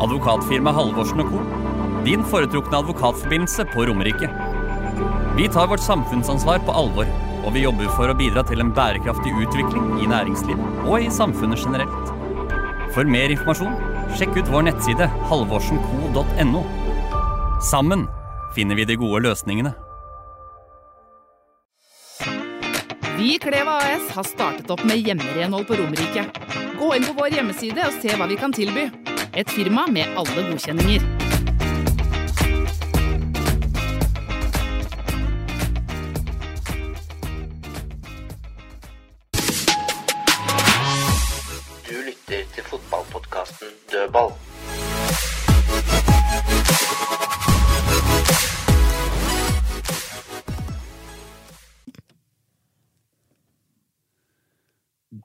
Advokatfirma Halvorsen Co. Din foretrukne advokatforbindelse på Romerike. Vi tar vårt samfunnsansvar på alvor, og vi jobber for å bidra til en bærekraftig utvikling i næringslivet og i samfunnet generelt. For mer informasjon, sjekk ut vår nettside halvorsenco.no. Sammen finner vi de gode løsningene. Vi i Kleva AS har startet opp med hjemmerenhold på Romerike. Gå inn på vår hjemmeside og se hva vi kan tilby. Et firma med alle godkjenninger. Du lytter til fotballpodkasten Dødball.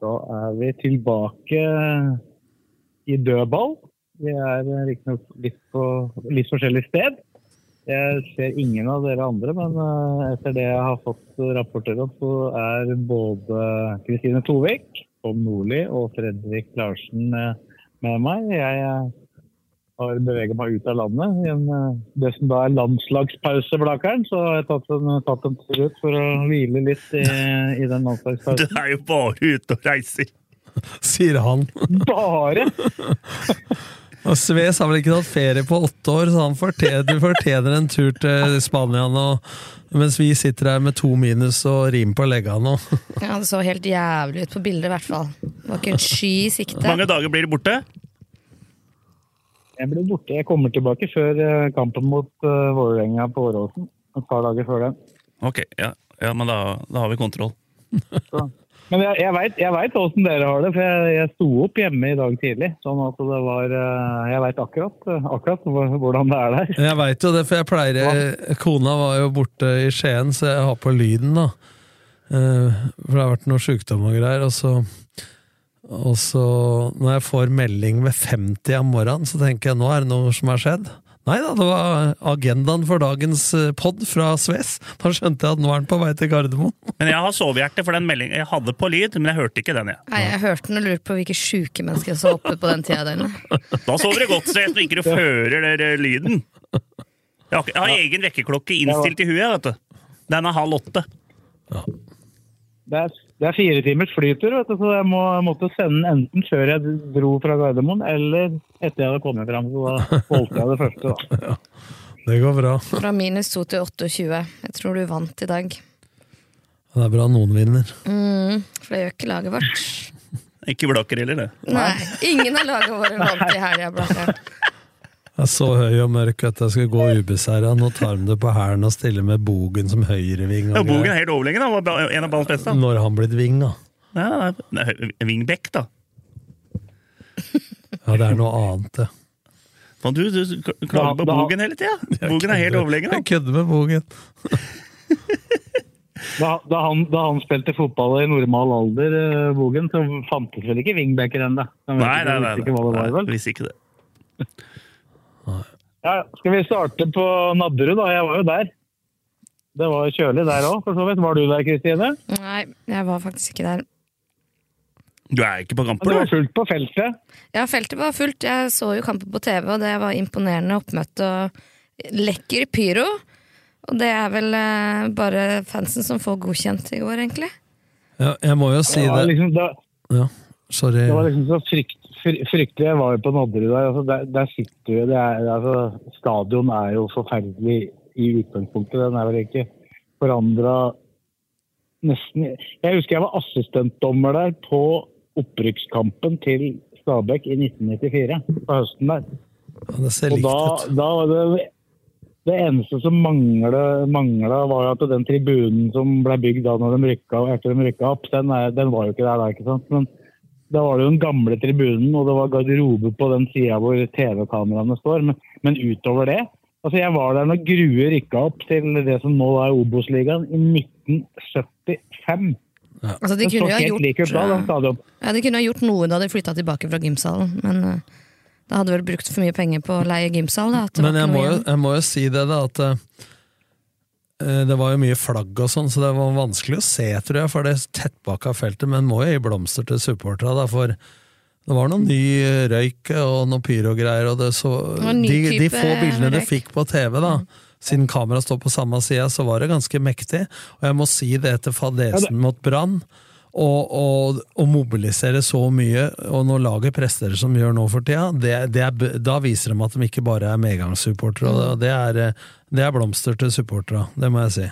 Da er vi tilbake i dødball. Vi er riktignok litt på litt forskjellig sted. Jeg ser ingen av dere andre, men eh, etter det jeg har fått rapporter om, så er både Kristine Tovik, Tom Nordli og Fredrik Larsen eh, med meg. Jeg eh, har beveget meg ut av landet i en, eh, det som da er landslagspause, Blakeren. Så har jeg tatt en, tatt en tur ut for å hvile litt i, i den landslagspausen. Du er jo bare ute og reiser. Sier han. Bare! Og Sves har vel ikke tatt ferie på åtte år, så han fortjener, du fortjener en tur til Spania nå. Mens vi sitter her med to minus og rim på legga nå. Ja, Det så helt jævlig ut på bildet, i hvert fall. Det var ikke en sky i sikte. Hvor mange dager blir du borte? Jeg blir borte. Jeg kommer tilbake før eh, kampen mot uh, Vålerenga på Åråsen. Et par dager før den. Ok, ja, ja men da, da har vi kontroll. Men jeg, jeg veit vet åssen dere har det, for jeg, jeg sto opp hjemme i dag tidlig. Sånn at det var eh, Jeg veit akkurat, akkurat hvordan det er der. Jeg veit jo det, for jeg pleier Kona var jo borte i Skien, så jeg har på lyden, da. Eh, For det har vært noe sjukdom og greier. Og så, og så når jeg får melding ved 50 om morgenen, så tenker jeg nå er det noe som har skjedd. Nei da, det var agendaen for dagens pod fra Sves. Da skjønte jeg at nå er den på vei til Gardermoen. Men jeg har sovehjerte for den meldingen jeg hadde på lyd, men jeg hørte ikke den. jeg. Nei, Jeg hørte den og lurte på hvilke sjuke mennesker som var oppe på den tida av døgnet. Da sover du godt, Sves, jeg når ikke du hører der, eh, lyden. Jeg har, jeg har egen vekkerklokke innstilt i huet. vet du. Den er halv åtte. Det er, det er fire timers flytur, vet du, så jeg må, måtte sende den enten før jeg dro fra Gardermoen, eller etter jeg hadde kommet fram. Så da valgte jeg det første, da. Det går bra. Fra minus 2 til 28. Jeg tror du vant i dag. Det er bra noen vinner. Mm, for det gjør ikke laget vårt. Ikke Blakker heller, det. Nei, ingen av lagene våre vant i helga. Blakkaren. Jeg er så høy og mørk at jeg skal gå ubeseira. Nå tar de det på hælen og stiller med Bogen som høyreving. og Ja, Bogen er helt overlegen. Han var en av banens beste. Når han blitt ving, da? Ja, er da. Ja, det er noe annet, det. Men Du, du klager på Da- da- Bogen hele tida. Bogen er helt overlegen. Jeg kødder med Bogen. Da, da, han, da han spilte fotball i normal alder, eh, Bogen, så fantes vel ikke wingbacker ennå? Nei, nei, nei. nei, nei? Visste ikke det. Ja, skal vi starte på Nadderud, da? Jeg var jo der. Det var kjølig der òg, for så vidt. Var du der, Kristine? Nei, jeg var faktisk ikke der. Du er ikke på kamper, Det var fullt på feltet. Ja, feltet var fullt. Jeg så jo kampen på TV, og det var imponerende oppmøte og lekker pyro. Og det er vel eh, bare fansen som får godkjent i går, egentlig. Ja, jeg må jo si Det var det. liksom, det, Ja, sorry. det var liksom så frykt, fry- fryktelig. Jeg var jo på Nadderud der. Altså, der, der sitter jo det altså, Stadion er jo forferdelig i utgangspunktet. Den er vel ikke forandra nesten Jeg husker jeg var assistentdommer der på opprykkskampen til Stabæk i 1994. På høsten der. Ja, det ser likt ut. da var det det eneste som mangla, var at den tribunen som ble bygd da når de rykka, etter de rykka opp, den, er, den var jo ikke der da. ikke sant? Men da var det jo den gamle tribunen, og det var garderobe på den sida hvor TV-kameraene står. Men, men, utover det altså Jeg var der når Grue rykka opp til det som nå er Obos-ligaen, i 1975. Ja. Altså, de, kunne gjort, da, ja, de kunne ha gjort noe da de flytta tilbake fra gymsalen, men uh, da hadde vel brukt for mye penger på å leie gymsal. Da, men jeg må, jo, jeg må, jo, si det, da, at uh, det var jo mye flagg og sånn, så det var vanskelig å se, tror jeg, for det tettbakka feltet, men må jo gi blomster til supporterne, for det var noe ny røyk og noe pyrogreier, og det så de, de, få bildene du fikk på TV, da, siden kameraet står på samme side, så var det ganske mektig. Og jeg må si det etter fadesen mot Brann. Og, og, mobilisere så mye, og når laget presterer som gjør nå for tida, det, det er, da viser de at de ikke bare er medgangssupportere. Og det er, det er blomster til supporterne, det må jeg si.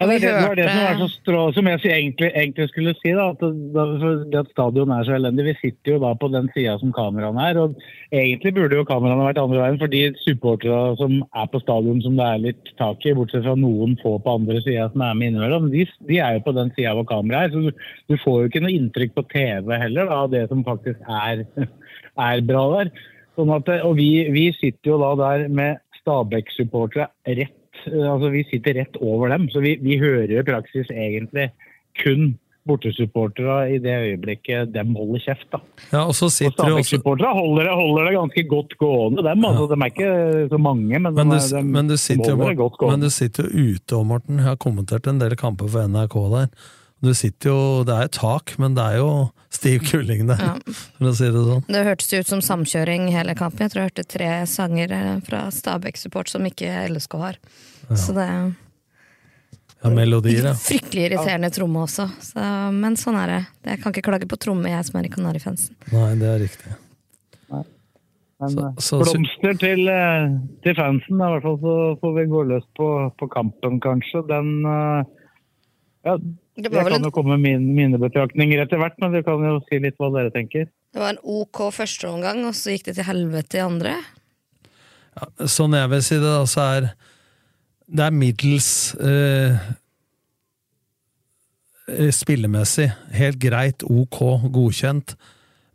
Ja, det, det, var det som var så strå, som jeg egentlig, egentlig skulle si. da, at, at stadion er så elendig. Vi sitter jo da på den sida som kameraene er. og Egentlig burde jo kameraene vært andre veien, for de supporterne som er på stadion som det er litt tak i, bortsett fra noen få på andre sida som er med innimellom, de, de, er jo på den sida hvor kameraet er. Så du, du, får jo ikke noe inntrykk på TV heller da, av det som faktisk er, er bra der. Sånn at, og vi, vi sitter jo da der med Stabæk-supportere rett Eh, altså Vi sitter rett over dem, så vi, vi hører i praksis egentlig kun bortesupportere i det øyeblikket dem holder kjeft. da. Ja, og så sitter og Stabæk-supportere holder, holder, det ganske godt gående, dem. altså De er ikke så mange, men, men, du, de, men du sitter jo, men du sitter jo ute, òg, Morten. Jeg har kommentert en del kamper for NRK der. Du sitter jo, Det er tak, men det er jo stiv kuling der, ja. for å si det sånn. Det hørtes ut som samkjøring hele kampen. Jeg tror jeg hørte tre sanger eh, fra Stabæk-support som ikke LSK har. Ja. Så det ja, melodier, ja. Fryktelig irriterende tromme også. Så, men sånn er det. Jeg kan ikke klage på tromme, jeg som er i Kanarifansen. Nei, det er riktig. Men så, eh, så, blomster til, eh, til fansen. I hvert fall så får vi gå løs på, på kampen, kanskje. Den ja, jeg kan jo komme med min, mine betraktninger etter hvert, men du kan jo si litt hva dere tenker. Det var en OK første omgang, og så gikk det til helvete i andre? Ja, sånn jeg vil si det, da, så er det er middels eh, eh spillemessig. Helt greit, OK, godkjent,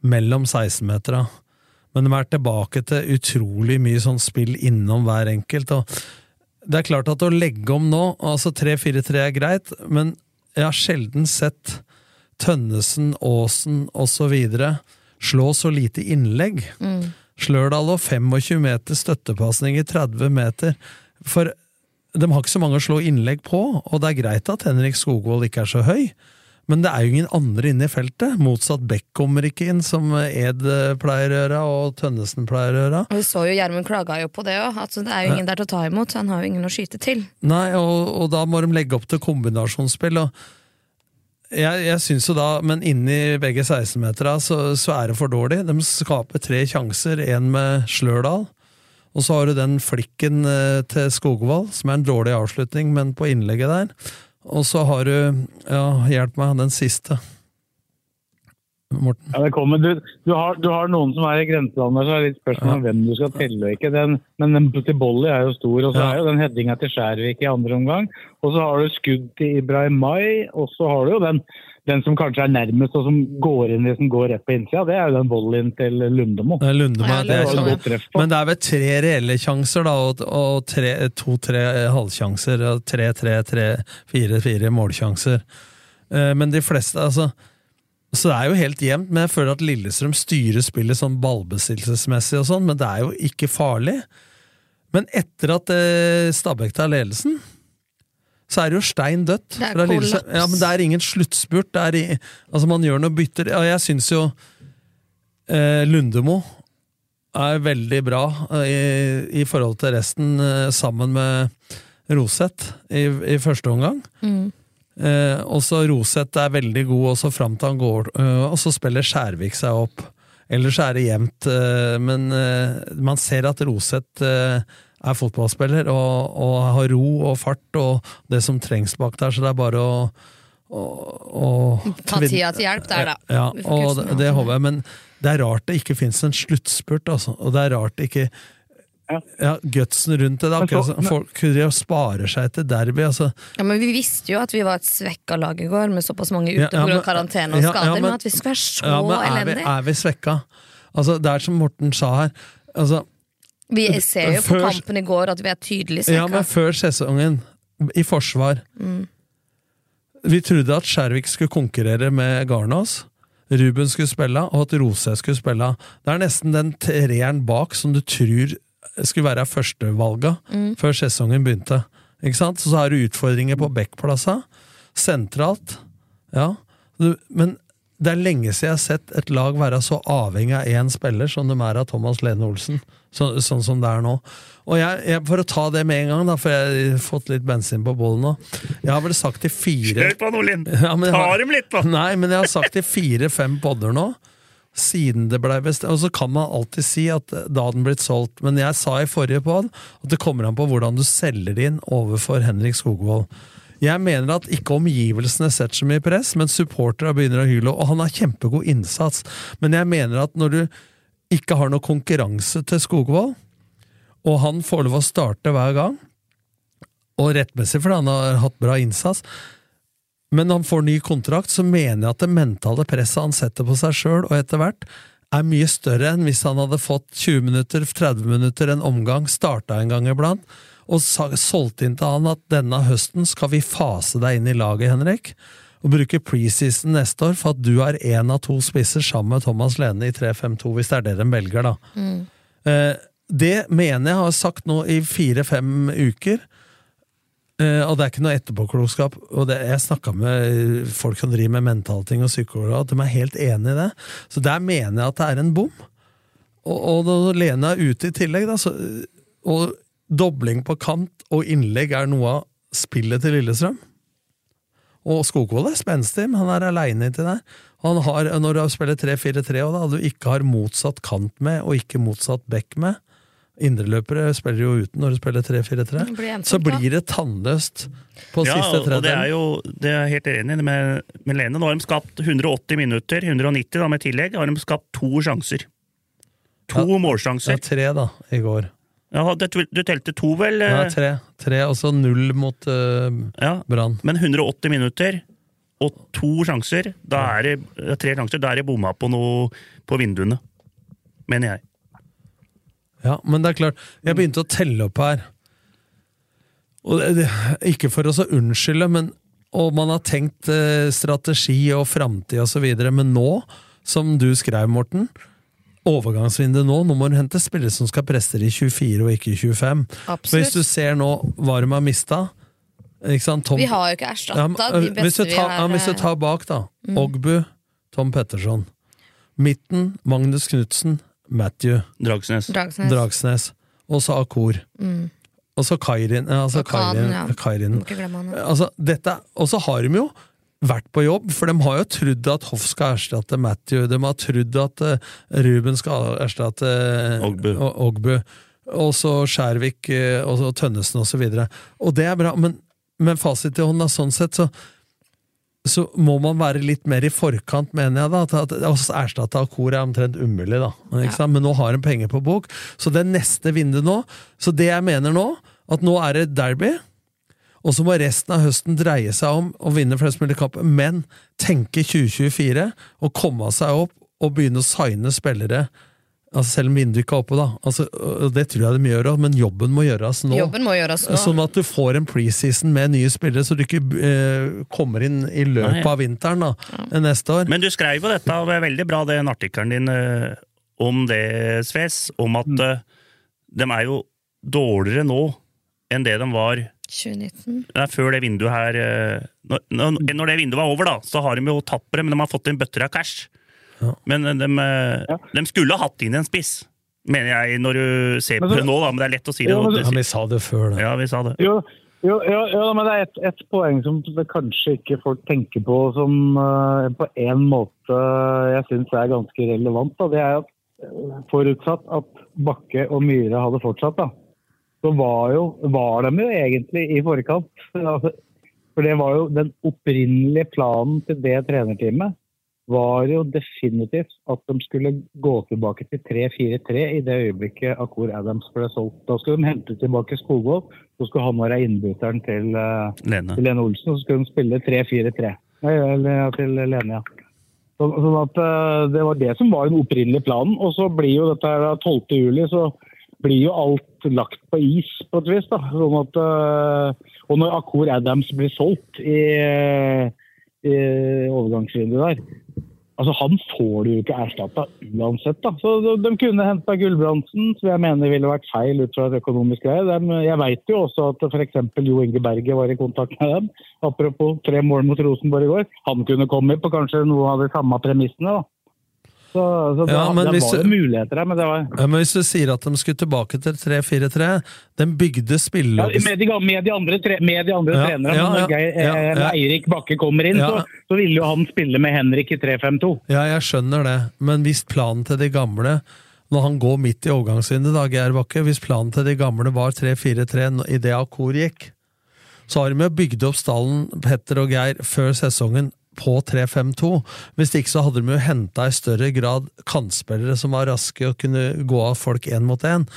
mellom 16-metera. Men de er tilbake til utrolig mye sånn spill innom hver enkelt. og det er klart at å legge om nå, altså 3-4-3 er greit, men jeg har sjelden sett Tønnesen, Aasen osv. slå så lite innlegg. Mm. Slørdal og 25 meter støttepasning i 30 meter. For de har ikke så mange å slå innlegg på, og det er greit at Henrik Skogvold ikke er så høy. Men det er jo ingen andre inne i feltet. Motsatt Beck kommer ikke inn, som Ed pleier å gjøre, og Tønnesen pleier å gjøre. Vi så jo Gjermund klaga jo på det òg, at det er jo ingen der til å ta imot. Så han har jo ingen å skyte til. Nei, og, og da må de legge opp til kombinasjonsspill. og jeg, jeg synes jo da, men inni begge 16-metera så, så, er det for dårlig. De skaper tre sjanser, én med Slørdal. Og så har du den flikken eh, til Skogvold, som er en dårlig avslutning, men på innlegget der. Og så har du Ja, hjelp meg, den siste. Morten? Ja, det kommer. Du, du, har, du har, noen som er i grenselandet, så er det litt spørsmål om ja. hvem du skal telle og ikke. Den, men den til Bolly er jo stor, og så ja. er jo den headinga til Skjærvik i andre omgang. Og så har du skudd til Ibrahim Mai, og så har du jo den den som kanskje er nærmest og som går inn hvis den går rett på innsida, det er jo den volleyen til Lundemo. Det er Lundemo, ja, det er det Men det er vel tre reelle sjanser, da, og, og to-tre halvsjanser. Tre-tre, tre-fire-fire målsjanser. Eh, men de fleste, altså så det er jo helt jevnt, men jeg føler at Lillestrøm styrer spillet sånn ballbesittelsesmessig og sånn, men det er jo ikke farlig. Men etter at eh, Stabæk tar ledelsen, så er det jo stein dødt. Det er kollaps. Ja, men det er ingen sluttspurt. Er i, altså Man gjør noe bytter. Ja, jeg syns jo eh, Lundemo er veldig bra eh, i, i, forhold til resten, eh, sammen med Roseth i, i første omgang. Mm. Eh, også Roseth er veldig god også fram til han går, eh, og så spiller Skjærvik seg opp. Ellers er det jevnt, men man ser at Roseth er fotballspiller og, og, har ro og fart og det som trengs bak der, så det er bare å, å, å Ta tida til hjelp der, da. Ja, og det, det håper jeg, men det er rart det ikke fins en sluttspurt, altså. Og det er rart det ikke ja, gutsen rundt det. da Men så- folk driver og sparer seg til derby. Altså. Ja, men Vi visste jo at vi var et svekka lag i går, med såpass mange ute Ja, ja, pga. karantene og skader. ja, men, men- at vi skulle være så Ja, men er vi, er vi svekka? Altså, det er som Morten sa her. Altså, Vi ser jo på Før- kampen i går at vi er tydelig ja, men før sesongen, i forsvar Mm. Vi trodde at Skjervik skulle konkurrere med Garnås. Ruben skulle spille, og at Rose skulle spille. Det er nesten den treeren bak som du tror skulle være førstevalga Mm. før sesongen begynte. Ikke sant? Så har du utfordringer på backplassa. Sentralt. Ja. Du, men det er lenge siden jeg har sett et lag være så avhengig av én spiller som de er av Thomas Lene Olsen. Så, sånn som det er nå. Og jeg, jeg, For å ta det med en gang, da, for jeg har fått litt bensin på bollen nå. Jeg har vel sagt til fire Kjør på, Nordlien! Ja, Ta dem litt, da! Nei, men jeg har sagt til fire-fem podder nå. Siden det ble bestemt. Og så kan man alltid si at da hadde den blitt solgt. Men jeg sa i forrige pod at det kommer an på hvordan du selger det inn overfor Henrik Skogvold. Jeg mener at ikke omgivelsene setter så mye press, men supporterne begynner å hyle. Og han har kjempegod innsats. Men jeg mener at når du ikke har noe konkurranse til Skogvold, og han får lov å starte hver gang, og rettmessig fordi han har hatt bra innsats, men han får ny kontrakt, så mener jeg at det mentale presset han setter på seg sjøl, og etter hvert, er mye større enn hvis han hadde fått 20 minutter, 30 minutter, en omgang, starta en gang iblant, og solgte inn til han at denne høsten skal vi fase deg inn i laget, Henrik, og bruke preseason neste år for at du er én av to spisser sammen med Thomas Lene i 3-5-2, hvis det er det de velger, da. Mm. Eh, det mener jeg har sagt nå i fire-fem uker. Eh, og det er ikke noe etterpåklokskap. Og det, jeg snakka med folk som driver med mentalting og psykologer, at de er helt enig i det. Så der mener jeg at det er en bom. Og, og når Lene er ute i tillegg, da, så, og dobling på kant og innlegg er noe av spillet til Lillestrøm. Og Skogvold er spenstig, men han er aleine til der. Han har, når du spiller 3-4-3, og da du ikke har motsatt kant med, og ikke motsatt back med Indreløpere spiller jo uten når du spiller 3-4-3. Det blir ensomt, Så blir det tannløst på ja, siste tredjedel. det er jo det er helt enig med, med Lene. Nå har de skapt 180 minutter, 190 da med tillegg, har de skapt to sjanser. To Ja, målsjanser. Ja, tre, da, i går. Ja, det, du telte to, vel? Ja, eh? tre. tre og så null mot uh, Ja, Brann. men 180 minutter og to sjanser, da er det tre sjanser, da er det bomma på noe på vinduene. Mener jeg. Ja, men det er klart, jeg begynte å telle opp her. Og det, det, ikke for å så unnskylde, men og man har tenkt eh, strategi og framtid videre, men nå, som du skrev, Morten, overgangsvindu nå, nå må du hente spillere som skal presse i 24 og ikke i 25. Absolutt. Hvis du ser nå hva de har mista ikke sant, Tom, Vi har jo ikke erstatta Ja, de beste hvis, du vi tar, har. ja, hvis du eh, tar bak, da. Mm. Ogbu, Tom Petterson. Midten, Magnus Knutsen, Matthew. Dragsnes. Dragsnes. Dragsnes. Og så Akor. Mm. Og så Kairin. Altså Og Kairin, Kairin, ja. Kairin. Altså, dette, og så har de jo vært på jobb, for de har jo trodd at Hoff skal erstatte Matthew. De har trodd at eh, Ruben skal erstatte eh, Ogbu. Ogbu. Og så Skjærvik eh, og så Tønnesen og så. Og det er bra, men med fasit i hånda, sånn sett, så så må man være litt mer i forkant, mener jeg. da, at, erstatte Akor er omtrent umulig, da. Men, sant? Men nå har de penger på bok. Så det neste vinduet nå Så det jeg mener nå, at nå er det derby, og så må resten av høsten dreie seg om å vinne flest mulig kamper, men tenke 2024 og komme seg opp og begynne å signe spillere. Altså Selv om vinduet ikke er oppe, da. Altså, det tror jeg de gjør, men jobben må gjøres nå. Jobben må gjøres nå. Sånn at du får en preseason med nye spillere, så du ikke eh, kommer inn i løpet Nei. av vinteren da, neste år. Men du skrev jo dette, og det er veldig bra, den artikkelen din eh, om det, Sves, om at Mm. eh, de er jo dårligere nå enn det de var 2019. det er før det vinduet her eh, når, når det vinduet var over, da, så har de jo tappere, men de har fått inn bøtter av cash. Men eh, de, eh, de skulle ha hatt inn en spiss, mener jeg, når du ser på det nå, da, men det er lett å si det. Ja, men Ja, vi sa det før, da. Ja, vi sa det. Jo, jo, jo, jo men det er ett et poeng som det kanskje ikke folk tenker på, som uh, på en måte jeg syns er ganske relevant. Da. Det er at eh, forutsatt at Bakke og Myhre hadde fortsatt, da, så var, jo, var de jo egentlig i forkant. Altså, For det var jo den opprinnelige planen til det trenerteamet var jo definitivt at de skulle gå tilbake til 3-4-3 i det øyeblikket Akor Adams ble solgt. Da skulle de hente tilbake Skogvold, så skulle han være innbytteren til, uh, Lene. til Lene Olsen, så skulle de spille 3-4-3. Nei, ja, til Lene, ja. Så, sånn at uh, Det var det som var den opprinnelige planen. Og så blir jo dette her da 12. juli, så blir jo alt lagt på is på et vis. da. Sånn at, uh, og når Akor Adams blir solgt i, i overgangsvinduet der, altså han får du jo ikke erstatta uansett. da. Så de, de kunne henta Gulbrandsen, som jeg mener ville vært feil ut fra et økonomisk greie. De, jeg veit jo også at f.eks. Jo Inge Berge var i kontakt med dem. Apropos tre mål mot Rosenborg i går. Han kunne komme på kanskje noen av de samme premissene. da. Så, så det, Ja, men det var jo muligheter her, men det var Ja, men hvis du sier at de skulle tilbake til 3-4-3 De bygde ja, med, de, med de andre, tre, med de andre trenerne. når Geir, eh. Eirik Bakke kommer inn, så, så ville jo han spille med Henrik i 3-5-2. Ja, jeg skjønner det, men hvis planen til de gamle når han går midt i overgangsvinduet, da, Geir Bakke, hvis planen til de gamle var 3-4-3 idet Akor gikk, så har de jo bygd opp stallen, Petter og Geir, før sesongen på 3-5-2. Hvis ikke så hadde de jo henta i større grad kantspillere som var raske og kunne gå av folk én mot én.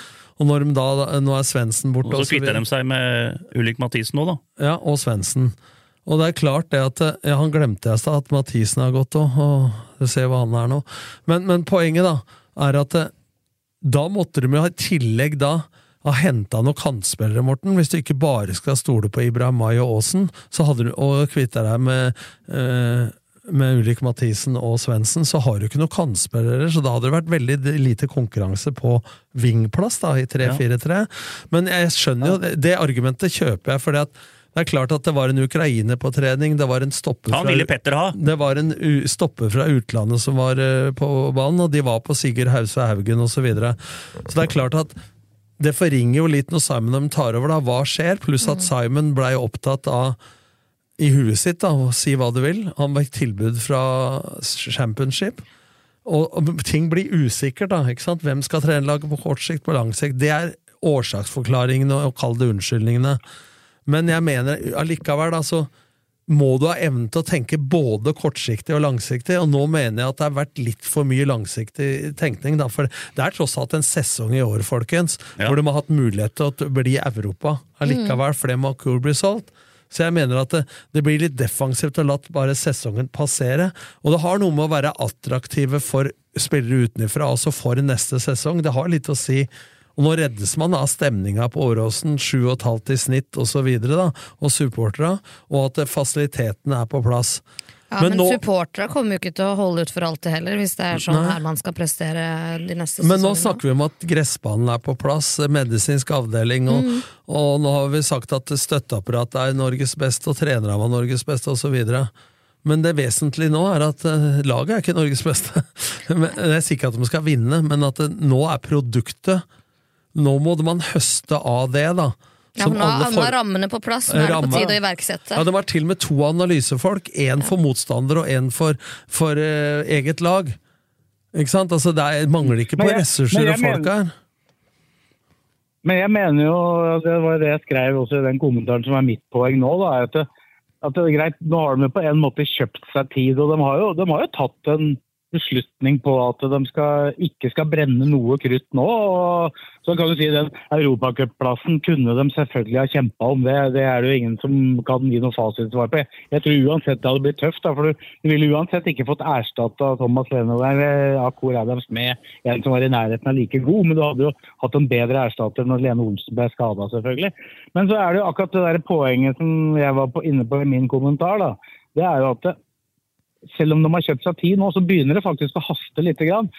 Og når de da, nå er Svendsen borte Og så kvitter de seg med Ulrik Mathisen nå, da. Ja, og Svendsen. Og det er klart det at ja, Han glemte jeg da, at Mathisen har gått òg, og du ser hva han er nå. Men, men poenget da, er at eh, da måtte de jo i tillegg da ha henta noen kantspillere, Morten. Hvis du ikke bare skal stole på Ibrahim Mai og Aasen, så hadde du, og kvitte deg med eh, med Ulrik Mathisen og Svendsen, så har du ikke noen kantspillere, så da hadde det vært veldig lite konkurranse på vingplass da, i 3-4-3. Men jeg skjønner jo, det, det argumentet kjøper jeg, at det er klart at det var en ukrainer på trening, det var en stopper Han ville Petter ha. det var en stopper fra utlandet som var eh, på banen, og de var på Sigurd Hause Haugen osv. Så, videre. så det er klart at det forringer jo litt når Simon tar over, da. Hva skjer? Pluss at Simon blei opptatt av i huet sitt, da, og si hva du vil. Han fikk tilbud fra Championship. Og, og ting blir usikkert, da. ikke sant? Hvem skal trene laget på kort sikt, på lang sikt? Det er årsaksforklaringene, og kall det unnskyldningene. Men jeg mener allikevel, da, så må du ha evnen til å tenke både kortsiktig og langsiktig, og nå mener jeg at det har vært litt for mye langsiktig tenkning. Da, for det er tross alt en sesong i år, folkens, Ja. hvor de har hatt mulighet til å bli Europa allikevel, fordi cool bli solgt. Så jeg mener at det, det blir litt defensivt å la bare sesongen passere. Og det har noe med å være attraktive for spillere utenfra, altså for neste sesong. Det har litt å si. Og nå reddes man av stemninga på Åråsen, 7,5 i snitt og så videre, da, og supporterne, og at fasilitetene er på plass. Ja, men supportere kommer jo ikke til å holde ut for alltid heller, hvis det er sånn Nei. her man skal prestere de neste Men nå snakker vi om at gressbanen er på plass, medisinsk avdeling, og, Mm. og nå har vi sagt at støtteapparatet er Norges beste, og trenerne var Norges beste, osv. Men det vesentlige nå er at eh, laget er ikke Norges beste. Det Jeg er sikker at de skal vinne, men at nå er produktet Nå må man høste av det, da. Ja, nå, alle for- er rammene på plass, nå er det på tide å iverksette. Ja, Det var til og med to analysefolk. Én for motstander og én for, for uh, eget lag. Ikke sant? Altså, det er, mangler ikke på Men jeg- ressurser og folk her. Men jeg mener jo, det var det jeg skrev også i den kommentaren som er mitt poeng nå, da, at, det, at det er greit, nå har de på en måte kjøpt seg tid, og de har jo, de har jo tatt en beslutning på at de skal, ikke skal brenne noe krutt nå. og så kan du si Den europacupplassen kunne de selvfølgelig ha kjempa om. Det, det er det jo ingen som kan gi noe fasitsvar på. Jeg tror uansett det hadde blitt tøft. Da, for Du, ville uansett ikke fått erstatta Thomas Lenover Akor Adams med en som var i nærheten av like god, men du hadde jo hatt en bedre erstatter når Lene Olsen ble skada, selvfølgelig. Men så er det jo akkurat det der poenget som jeg var på, inne på i min kommentar. da, det er jo at selv om de har kjøpt seg tid nå, så begynner det faktisk å haste litt. Grann.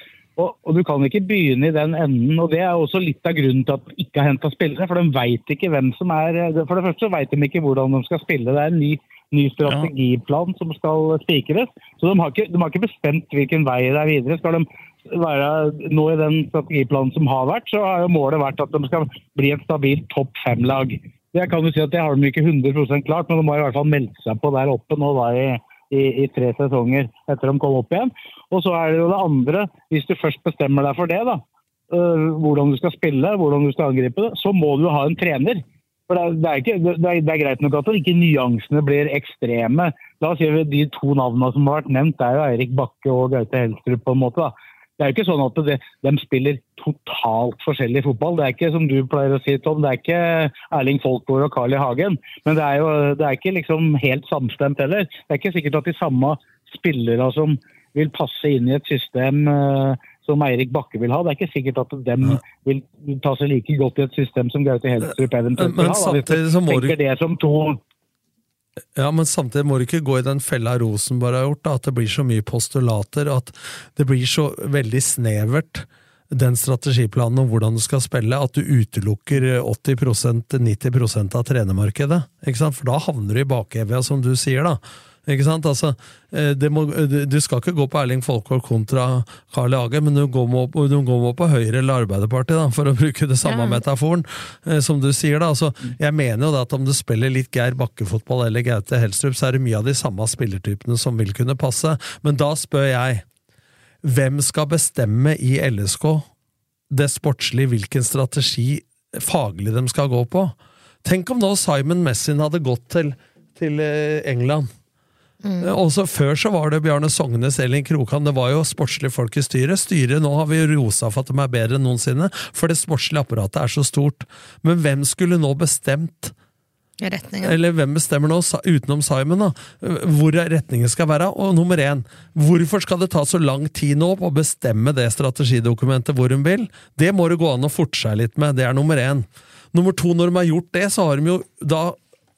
Og, og du kan ikke begynne i den enden. og Det er også litt av grunnen til at de ikke har henta spillere. For de vet ikke hvem som er For det første vet de ikke hvordan de skal spille. Det er en ny, ny strategiplan som skal spikres. Så de har, ikke, de har ikke bestemt hvilken vei det er videre. Skal de være nå i den strategiplanen som har vært, så har jo målet vært at de skal bli et stabilt topp fem-lag. Jeg kan jo si at Det har de ikke 100% klart, men de har i hvert fall meldt seg på der oppe nå da i i, i tre sesonger etter de kom opp igjen. Og så er det jo det andre, hvis du først bestemmer deg for det, da, øh, hvordan du skal spille, hvordan du skal angripe det, så må du ha en trener. For det er, det, er ikke, det, er, det er greit nok at ikke nyansene blir ekstreme. La oss si De to navnene som har vært nevnt, det er jo Eirik Bakke og Gaute Helstrup. på en måte da. Det er jo ikke sånn at de spiller totalt forskjellig fotball. Det er ikke som du pleier å si, Tom, det er ikke Erling Folkvord og Carl I. Hagen. Men det er jo det er ikke liksom helt samstemt heller. Det er ikke sikkert at de samme spillere som vil passe inn i et system eh, som Eirik Bakke vil ha. Det er ikke sikkert at de vil ta seg like godt i et system som Gaute Helstrup eventuelt vil ha. Hvis du du- tenker det som to Ja, men samtidig må du ikke gå i den fella Rosenborg har gjort, da, at det blir så mye postulater, at det blir så veldig snevert, den strategiplanen om hvordan du skal spille, at du utelukker 80-90 av trenermarkedet. For da havner du i bakevja, som du sier, da. Ikke sant? Altså, eh, må, du- du skal ikke gå på Erling Folkvord kontra Carl Hage, men du går må, du går må på Høyre eller Arbeiderpartiet, da, for å bruke det samme Ja. metaforen, eh, som du sier. da. Altså, jeg mener jo at om du spiller litt Geir Bakke-fotball eller Gaute Helstrup, så er det mye av de samme spillertypene som vil kunne passe. Men da spør jeg, hvem skal bestemme i LSK det sportslige, hvilken strategi faglig de skal gå på? Tenk om nå Simon Messin hadde gått til, til eh, England. Mm. Også Før så var det Bjarne Sognes, Elin Krokan, det var jo sportslige folk i styret. Styret nå har vi rosa for at de er bedre enn noensinne, for det sportslige apparatet er så stort. Men hvem skulle nå bestemt Retninga. eller hvem bestemmer nå, utenom Simon, da, hvor retningen skal være? Og nummer én, hvorfor skal det ta så lang tid nå på å bestemme det strategidokumentet hvor hun vil? Det må det gå an å forte seg litt med, det er nummer én. Nummer to, når de har gjort det, så har de jo da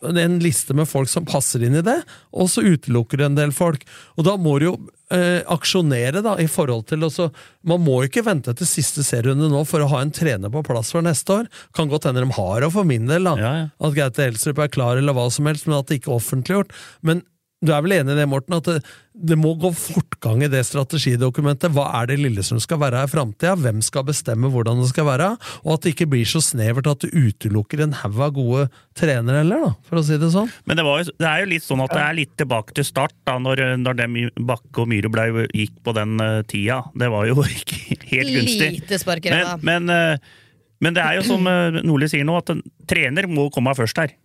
en liste med folk som passer inn i det, og så utelukker det en del folk. Og da må du jo eh, aksjonere, da, i forhold til også Man må ikke vente til siste serierunde nå for å ha en trener på plass for neste år. Kan godt hende de har det, for min del, da. At Gaute Elstrup er klar, eller hva som helst, men at det ikke er offentliggjort. Men du er vel enig i det, Morten, at det, det må gå fortgang i det strategidokumentet. Hva er det Lillestrøm skal være i framtida? Hvem skal bestemme hvordan det skal være? Og at det ikke blir så snevert at du utelukker en haug av gode trenere heller, da, for å si det sånn. Men det, var jo, det er jo litt sånn at det er litt tilbake til start, da, når, når dem Bakke og Myhre ble, gikk på den uh, tida. Det var jo ikke helt gunstig. Lite sparkere da. Men, men, uh, men det er jo som uh, Nordli sier nå, at en trener må komme først her.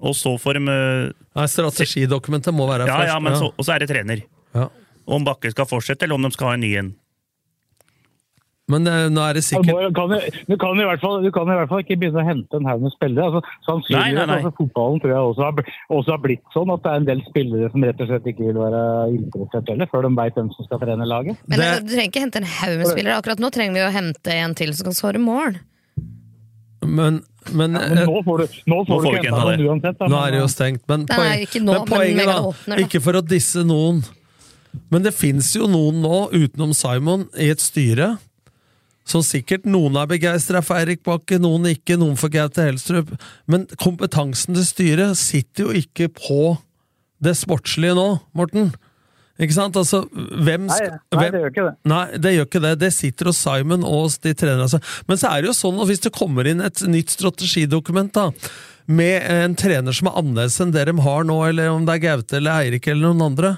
Og så får de eh, Nei, strategidokumentet må være ja, først. Ja, men så, og så er det trener. Ja. Om Bakke skal fortsette, eller om de skal ha en ny en. Men eh, nå er det sikkert Du kan, du, kan i hvert fall, du kan i hvert fall ikke begynne å hente en haug med spillere. Altså, sannsynligvis, Nei, nei, nei. Altså, Fotballen tror jeg også har, også har blitt sånn at det er en del spillere som rett og slett ikke vil være interessert heller, før de veit hvem som skal trene laget. Men det, du trenger ikke hente en haug med spillere. Akkurat nå trenger vi å hente en til som kan skåre mål. Men, men, men nå får du, nå får du ikke henta noen uansett. da, Nå er det jo stengt. Men, Nei, poen, ikke nå, men poenget, da, åpner, da. ikke for å disse noen, men det fins jo noen nå, utenom Simon, i et styre som sikkert noen er begeistra for Eirik Bakke, noen ikke, noen for Gaute Helstrup. Men kompetansen til styret sitter jo ikke på det sportslige nå, Morten. Ikke sant? Altså, hvem Nei, skal nei, hvem- det gjør ikke det. Nei, det gjør ikke det. Det sitter hos Simon og hos de trenerne. altså. Men så er det jo sånn at hvis det kommer inn et nytt strategidokument da, med en trener som er annerledes enn det de har nå, eller om det er Gaute eller Eirik eller noen andre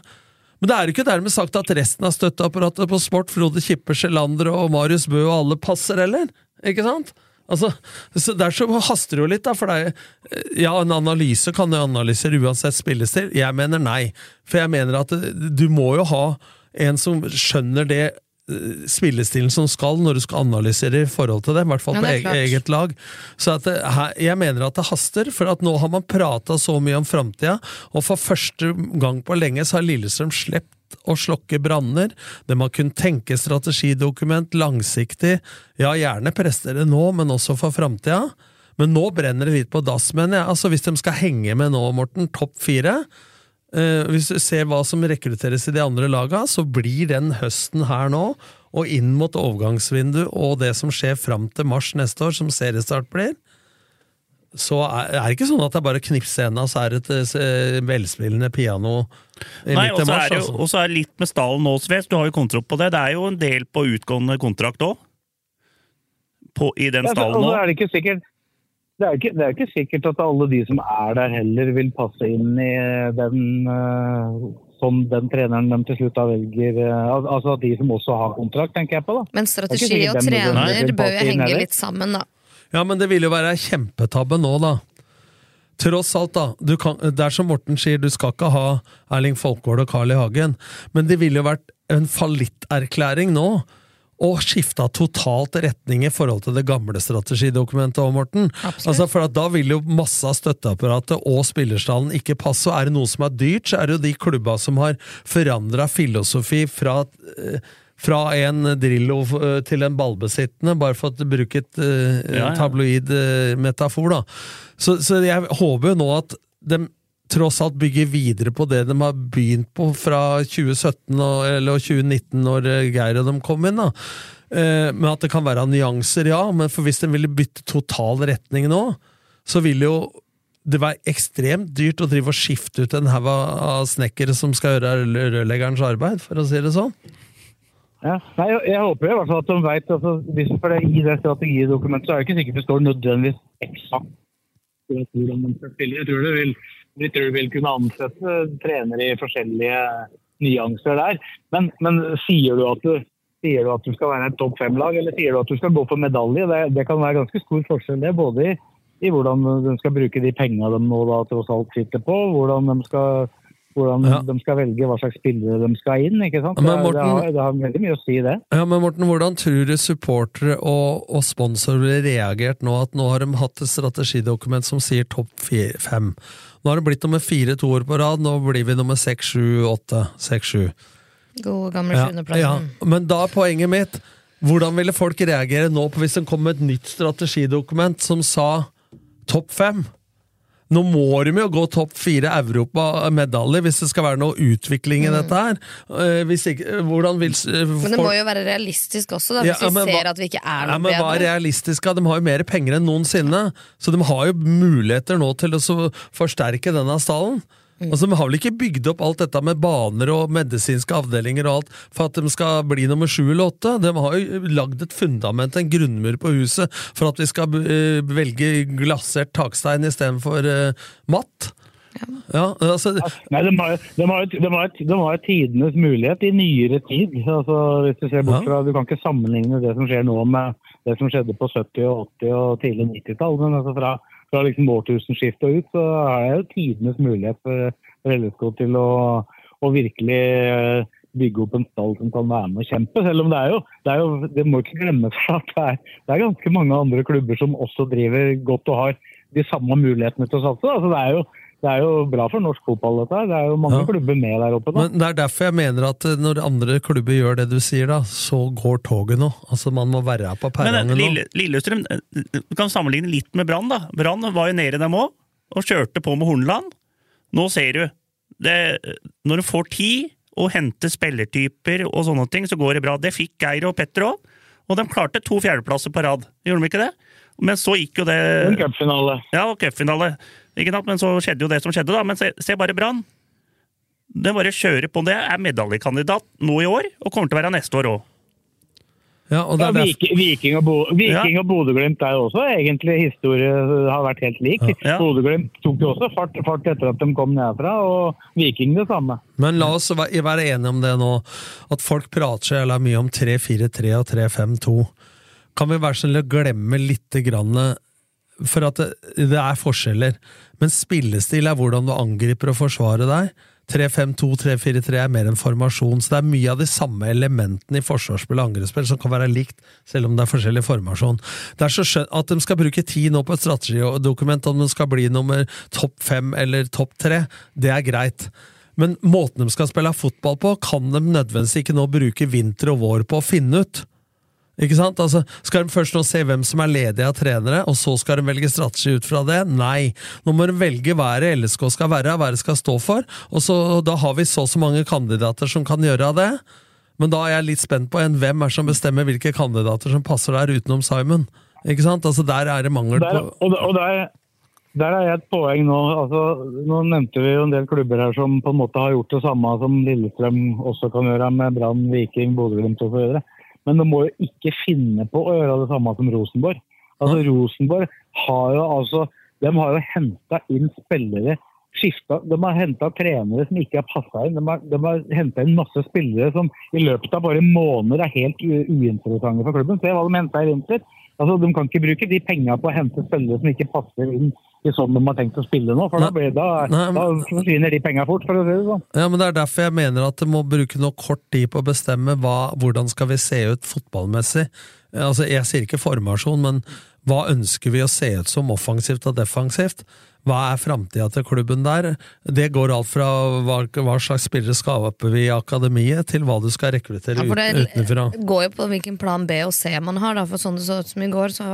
Men det er jo ikke dermed sagt at resten av støtteapparatet på sport, Frode Kippe, Sjelander og Marius Bø og alle passer heller. Ikke sant? Altså, så Der så haster det jo litt, da. For det er, ja, en analyse kan jo analyser uansett spilles til. Jeg mener nei. For jeg mener at du må jo ha en som skjønner det eh, spillestilen som skal, når du skal analysere i forhold til det. I hvert fall Ja, på eget, eget lag. Så at det, jeg mener at det haster, for at nå har man prata så mye om framtida, og for første gang på lenge så har Lillestrøm sluppet å slokke branner. De har kunnet tenke strategidokument langsiktig. Ja, gjerne prestere nå, men også for framtida. Men nå brenner det litt på dass, mener jeg. Altså, hvis de skal henge med nå, Morten, topp fire eh, Hvis du ser hva som rekrutteres i de andre laga, så blir den høsten her nå, og inn mot overgangsvindu og det som skjer fram til mars neste år, som seriestart blir, så er er det ikke sånn at det er bare å knipse henda, så er det et eh, velspillende piano Nei, midt og i så mars. er det jo altså. og så er det litt med stallen nå, Sves. Du har jo kontroll på det. Det er jo en del på utgående kontrakt òg. I den Ja, så- stallen og nå. så er det ikke sikkert det er, ikke, det er ikke sikkert at alle de som er der heller vil passe inn i den eh, som den treneren de til slutt da velger. eh, altså at de som også har kontrakt, tenker jeg på. da. Men strategi og trener bør jo henge litt sammen, da. Ja, men det vil jo være kjempetabbe nå, da. tross alt, da. Du kan, det er som Morten sier, du skal ikke ha Erling Folkvord og Carl I. Hagen, men det ville jo vært en fallitterklæring nå. Og skifta totalt retning i forhold til det gamle strategidokumentet òg, Morten. Altså, for at Da vil jo masse av støtteapparatet og spillerstallen ikke passe. Og er det noe som er dyrt, så er det jo de klubba som har forandra filosofi fra eh, fra en Drillo eh, til en ballbesittende, bare for å bruke et uh, Ja, ja. tabloid uh, metafor. da. Så, så jeg håper jo nå at de tross alt bygger videre på det de har begynt på fra 2017 og, eller 2019, når eh, Geir og dem kom inn. da. Eh, men at det kan være nyanser, ja. Men for hvis de ville bytte total retning nå, så vil jo det være ekstremt dyrt å drive og skifte ut en haug av snekkere som skal gjøre rø- rørleggerens arbeid, for å si det sånn. Ja. Nei, jeg, håper i hvert fall at de vet, altså, hvis, for det, I det strategidokumentet så er det ikke sikkert det står nødvendigvis eksakt. Jeg tror det vil, jeg tror vil kunne ansette trenere i forskjellige nyanser der. Men, men sier, du du, sier du at du skal være et topp fem-lag, eller sier du at du skal gå for medalje? Det, det kan være ganske stor forskjell det, både i, i hvordan de skal bruke de pengene de nå da tross alt sitter på, hvordan de skal hvordan de skal velge hva slags spillere de skal inn. ikke sant? Men Det, det, har, det har veldig mye å si, det. Ja, men Morten, hvordan tror du supportere og, og sponsorer ville reagert nå at nå har de hatt et strategidokument som sier topp fem? Nå har det blitt nummer fire to år på rad, nå blir vi nummer seks, sju, åtte. Seks, sju. God gamle Ja, sjuendeplassen. ja. Men da er poenget mitt Hvordan ville folk reagere nå på hvis det kom et nytt strategidokument som sa topp fem? Nå må de jo gå topp fire Europa-medaljer hvis det skal være noe utvikling i dette her. Eh, Hvis ikke, hvordan vil eh, Men det må jo være realistisk også, da, Ja, hvis vi ser hva- at vi ikke er ja, noe men Hva er bedre. realistisk? De har jo mer penger enn noensinne, så de har jo muligheter nå til å forsterke denne stallen. Mm. Altså, De har vel ikke bygd opp alt dette med baner og medisinske avdelinger og alt for at de skal bli nummer sju eller åtte? De har jo lagd et fundament, en grunnmur på huset, for at vi skal uh, velge glasert takstein istedenfor uh, matt. Ja, altså, Nei, de har, de, har, de, har, de har tidenes mulighet i nyere tid. Altså, hvis Du ser bort fra, du kan ikke sammenligne det som skjer nå med det som skjedde på 70-, og 80- og tidlig 90-tall. Men altså fra, fra liksom årtusenskiftet ut, så er det jo tidenes mulighet for, for LSK til å, å virkelig eh, bygge opp en stall som kan være med og kjempe. Selv om det er jo, det, er jo, det må ikke glemmes at det er, det er ganske mange andre klubber som også driver godt og har de samme mulighetene til å satse. Altså, det, er jo, det er jo bra for norsk fotball, dette her. Det er jo mange Ja. klubber med der oppe Da. Men det er derfor jeg mener at eh, når andre klubber gjør det du sier, da, så går toget nå. Altså, man må være på eh, perrongen nå. Lille, Lillestrøm eh, Du kan sammenligne litt med Brann. da. Brann var jo nede dem òg, og kjørte på med Horneland. Nå ser du. Det, når du får tid og henter spillertyper og sånne ting, så går det bra. Det fikk Geir og Petter òg. Og de klarte to fjerdeplasser på rad. Gjorde de ikke det? Men så gikk jo det En cupfinale. Ja, og cupfinale. Ikke sant? Men så skjedde jo det som skjedde, da. Men se, se bare Brann. Den bare kjører på. Det er medaljekandidat nå i år, og kommer til å være neste år òg. Ja, og Ja, Viking, Viking og, Bo, Viking og Bodø-Glimt er også egentlig historie har vært helt lik. Ja. Bodø-Glimt tok jo også fart, fart etter at de kom nedfra, og Viking det samme. Men la oss være enige om det nå, at folk prater så jævla mye om 3-4-3 og 3-5-2. Kan vi være snill å glemme lite grann For at det, det er forskjeller. Men spillestil er hvordan du angriper og forsvarer deg. 3-5-2, 3-4-3 er mer en formasjon, så det er mye av de samme elementene i forsvarsspill og angrepsspill som kan være likt, selv om det er forskjellig formasjon. Det er så skjønt At de skal bruke tid nå på et strategidokument om de skal bli nummer topp fem eller topp tre, det er greit. Men måten de skal spille fotball på, kan de nødvendigvis ikke nå bruke vinter og vår på å finne ut. Ikke sant? Altså, skal de først nå se hvem som er ledig av trenere, og så skal de velge strategi ut fra det? Nei. Nå må de velge hva det LSK skal være, hva det skal stå for, og så, da har vi så og så mange kandidater som kan gjøre av det. Men da er jeg litt spent på en, hvem er som bestemmer hvilke kandidater som passer der, utenom Simon. Ikke sant? Altså, der er det mangel Der, på og, og der, der er jeg et poeng nå. Altså, nå nevnte vi jo en del klubber her som på en måte har gjort det samme som Lillestrøm også kan gjøre med Brann, Viking, Bodø-Glimt osv. Men de må jo ikke finne på å gjøre det samme som Rosenborg. Altså Rosenborg har jo altså De har jo henta inn spillere skifta, De har henta trenere som ikke har passa inn. De har, de har henta inn masse spillere som i løpet av bare måneder er helt uinteressante for klubben. Se hva de henta i vinter. Altså, de kan ikke bruke de penga på å hente spillere som ikke passer inn ikke sånn de har tenkt å spille nå. For da, blir, da, Nei, da forsvinner de penga fort, for å si det sånn. Ja, men Det er derfor jeg mener at det må bruke noe kort tid på å bestemme hva, hvordan skal vi se ut fotballmessig. Altså, Jeg sier ikke formasjon, men hva ønsker vi å se ut som offensivt og defensivt? Hva er framtida til klubben der? Det går alt fra hva, hva slags spillere skaper vi i akademiet, til hva du skal rekruttere Ja, utenfra. det går jo på hvilken plan B og C man har, da. For sånn det så ut som i går, så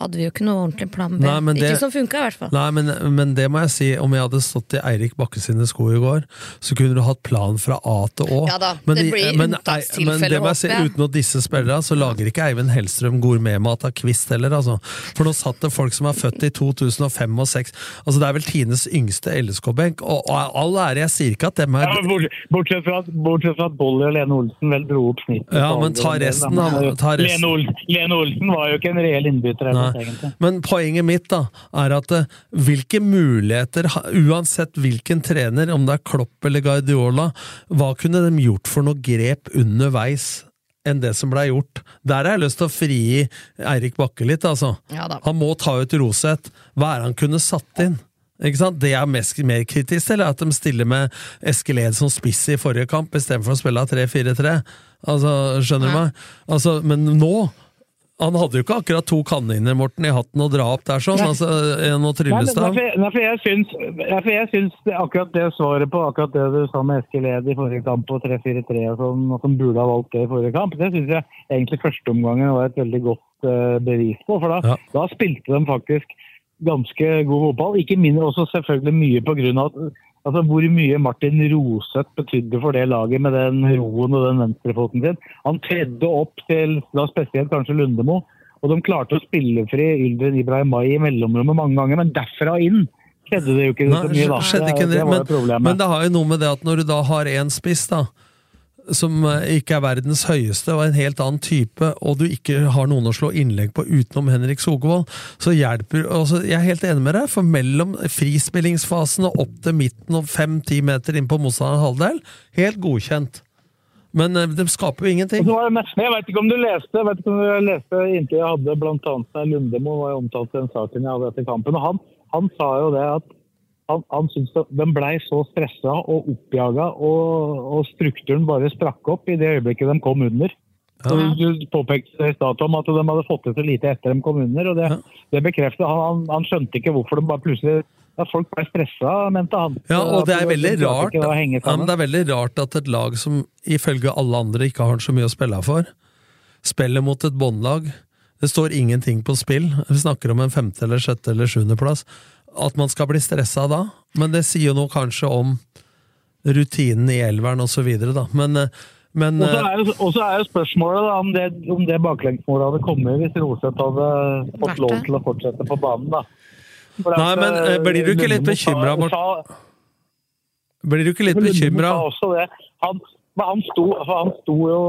hadde vi jo ikke noe ordentlig plan B. Nei, det- Ikke som funka, i hvert fall. Nei, men, men det må jeg si, om jeg hadde stått i Eirik Bakke sine sko i går, så kunne du hatt plan fra A til Å. Ja da, men, det blir men, men det må jeg si, uten å disse spillere, så lager ikke Eivind Hellstrøm gourmetmat av Kvist heller, altså. For nå satt det folk som er født i 2005 og 2006. Altså, det er vel Tines yngste LSK-benk, og, og all ære, jeg sier ikke at dem er Ja, men bortsett, fra, at- bortsett fra at Bolly og Lene Olsen vel dro opp snittet. Ja, men ta resten, da. Lene, Ol Lene Olsen var jo ikke en reell innbytter. Nei. Egentlig. Men poenget mitt da, er at eh, hvilke muligheter, uansett hvilken trener, om det er Klopp eller Guardiola, hva kunne de gjort for noe grep underveis enn det som ble gjort? Der har jeg lyst til å frigi Eirik Bakke litt, altså. Ja da. Han må ta ut Roseth. Hva er det han kunne satt inn? Ikke sant? Det jeg er mest mer kritisk til, er at de stiller med Eskil Ed som spiss i forrige kamp, istedenfor å spille 3-4-3. Altså, skjønner du Ja. meg? Altså, men nå han hadde jo ikke akkurat to kaniner Morten, i hatten å dra opp der sånn, Nei. altså en og tryllestav. derfor, jeg jeg syns akkurat det svaret på akkurat det du sa med Eskil Ed i forrige kamp på 3-4-3 og sånn, og som burde ha valgt det i forrige kamp, det syns jeg egentlig førsteomgangen var et veldig godt uh, bevis på. For da, Ja. da spilte de faktisk ganske god fotball. Ikke mindre også selvfølgelig mye på grunn av at Altså Hvor mye Martin Roseth betydde for det laget med den roen og den venstrefoten sin. Han tredde opp til da spesielt kanskje Lundemo, og de klarte å spille fri Yldren Ibrahimai i mellomrommet mange ganger, men derfra inn skjedde det jo ikke så mye. da. det, det, det men, men det har jo noe med det at når du da har en spiss, da, som eh, ikke er verdens høyeste og en helt annen type, og du ikke har noen å slå innlegg på utenom Henrik Skogvold, så hjelper altså, Jeg er helt enig med deg, for mellom frispillingsfasen og opp til midten og fem-ti meter inn på motstanderens halvdel, helt godkjent. Men eh, de skaper jo ingenting. Jeg vet ikke om du leste jeg vet ikke om du leste inntil jeg hadde blant annet Lundemo var omtalt i den saken jeg hadde etter kampen. og Han, han sa jo det at han, han syntes de blei så stressa og oppjaga, og, og strukturen bare strakk opp i det øyeblikket de kom under. Så Du påpekte i stad om at de hadde fått det så lite etter de kom under. og Det, det bekrefter han, han. Han skjønte ikke hvorfor de bare plutselig at folk ble stressa, mente han. Ja, og det er veldig rart ja, men. Det er veldig rart at et lag som ifølge alle andre ikke har så mye å spille for, spiller mot et båndlag. Det står ingenting på spill. Vi snakker om en femte eller sjette eller sjuendeplass. At man skal bli stressa da. Men det sier jo noe kanskje om rutinen i elveren og så videre, da. Men, eh, men Og så eh, er, jo- er jo spørsmålet da, om det, om det baklengsmålet hadde kommet hvis Roseth hadde fått lov til å fortsette på banen. da. For Nei, at, men, eh, blir du ikke litt bekymra, Morten? blir du ikke litt bekymra? Han, men han, sto, for han sto jo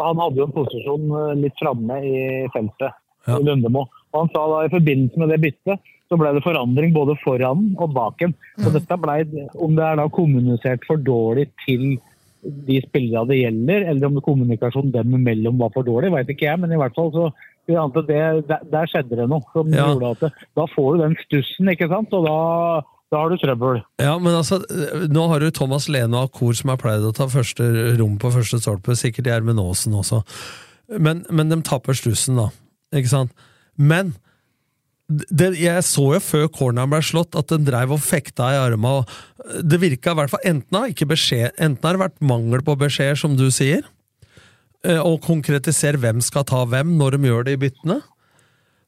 Han hadde jo en posisjon eh, litt framme i feltet, Ja. i Lundemo. Og han sa da i forbindelse med det byttet så ble det forandring både foran og baken. Mm. dette ble, Om det er da kommunisert for dårlig til de spillerne det gjelder, eller om kommunikasjonen dem imellom var for dårlig, vet ikke jeg. Men i hvert fall så det, der, der skjedde det noe som Ja. gjorde at det, da får du den stussen, ikke sant? Og da, da har du trøbbel. Ja, men altså, nå har du Thomas Lene og Akor som har pleid å ta første rom på første stolpe, sikkert Gjermund Aasen også. Men, men de tapper stussen, da. Ikke sant? Men det, jeg så jo før corneren ble slått, at den dreiv og fekta i arma. Det virka i hvert fall Enten har, ikke beskjed, enten har det vært mangel på beskjeder, som du sier, eh, og konkretisere hvem skal ta hvem når de gjør det i byttene.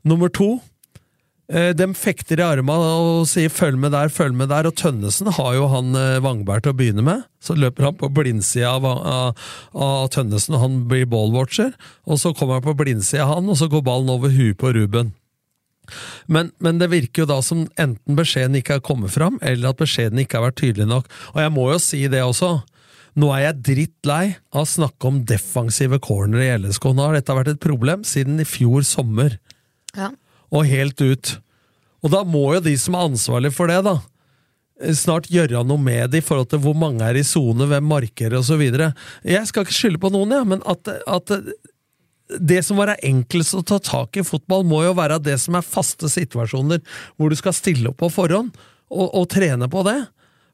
Nummer to Eh, De fekter i arma og sier 'følg med der, følg med der', og Tønnesen har jo han eh, Vangberg til å begynne med. Så løper han på blindsida av, av, av Tønnesen, og han blir ballwatcher. Og så kommer han på blindsida av han, og så går ballen over huet på Ruben. Men, men det virker jo da som enten beskjeden ikke har kommet fram, eller at beskjeden ikke har vært tydelig nok. Og jeg må jo si det også. Nå er jeg drittlei av å snakke om defensive corner i LSK. Nå har dette vært et problem siden i fjor sommer Ja. og helt ut. Og da må jo de som er ansvarlig for det, da, snart gjøre noe med det i forhold til hvor mange er i sone, hvem markerer osv. Jeg skal ikke skylde på noen, ja, men at, at det som var enklest å ta tak i i fotball, må jo være det som er faste situasjoner hvor du skal stille opp på forhånd, og, og trene på det.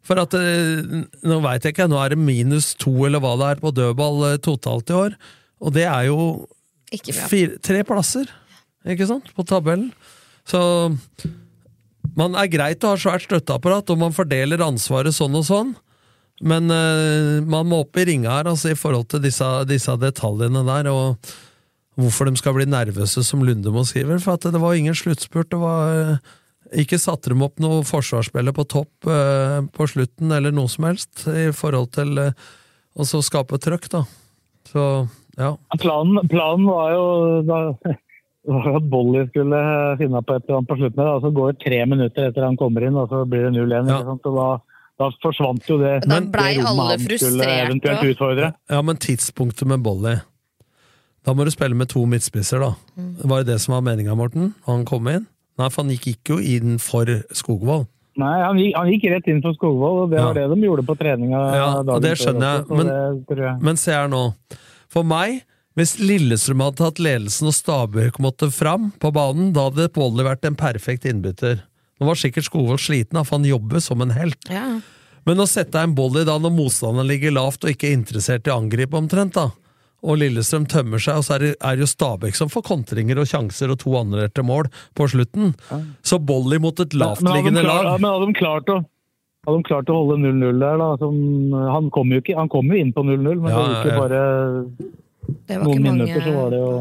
For at eh, Nå veit jeg ikke, nå er det minus to eller hva det er på dødball eh, totalt i år, og det er jo fire, tre plasser, ikke sant, på tabellen. Så man er greit å ha svært støtteapparat, og man fordeler ansvaret sånn og sånn, men uh, man må opp i ringa her altså, i forhold til disse, disse detaljene der, og hvorfor de skal bli nervøse, som Lundemo skriver. For at det var ingen sluttspurt. Det var eh, ikke satte de opp noe forsvarsspiller på topp eh, på slutten, eller noe som helst, i forhold til eh, å så skape trøkk, da. Så, ja. Planen, planen var jo da, var at Bolly skulle finne på et eller annet på slutten. Da, Så går det tre minutter etter han kommer inn, og så blir det 0-1. Ja. Da, da forsvant jo det. Da blei det rommet alle han skulle eventuelt utfordre. Ja, men tidspunktet med Bolly Da må du spille med to midtspisser, da. Mm. var det det som var meninga, Morten, han kom inn. Nei, for han gikk ikke jo inn for Skogvold. Nei, han gikk, han gikk rett inn for Skogvold, og det Ja. var det de gjorde på treninga. Ja, og dagen det før skjønner jeg, men, jeg. men se her nå. For meg, hvis Lillestrøm hadde tatt ledelsen og Stabøk måtte fram på banen, da hadde Bolli vært en perfekt innbytter. Nå var sikkert Skogvold sliten, for han jobber som en helt. Ja. Men å sette en Bolli da når motstanderen ligger lavt og ikke er interessert i å angripe omtrent, da, og Lillestrøm tømmer seg, og så er det, er jo Stabæk som får kontringer og sjanser og to annullerte mål på slutten. Så Bolly mot et lavtliggende lag men hadde de klart å hadde de klart å holde 0-0 der, da som, Han kom jo ikke, han kom jo inn på 0-0, men Ja, det gikk jo bare Det noen mange minutter, så var det jo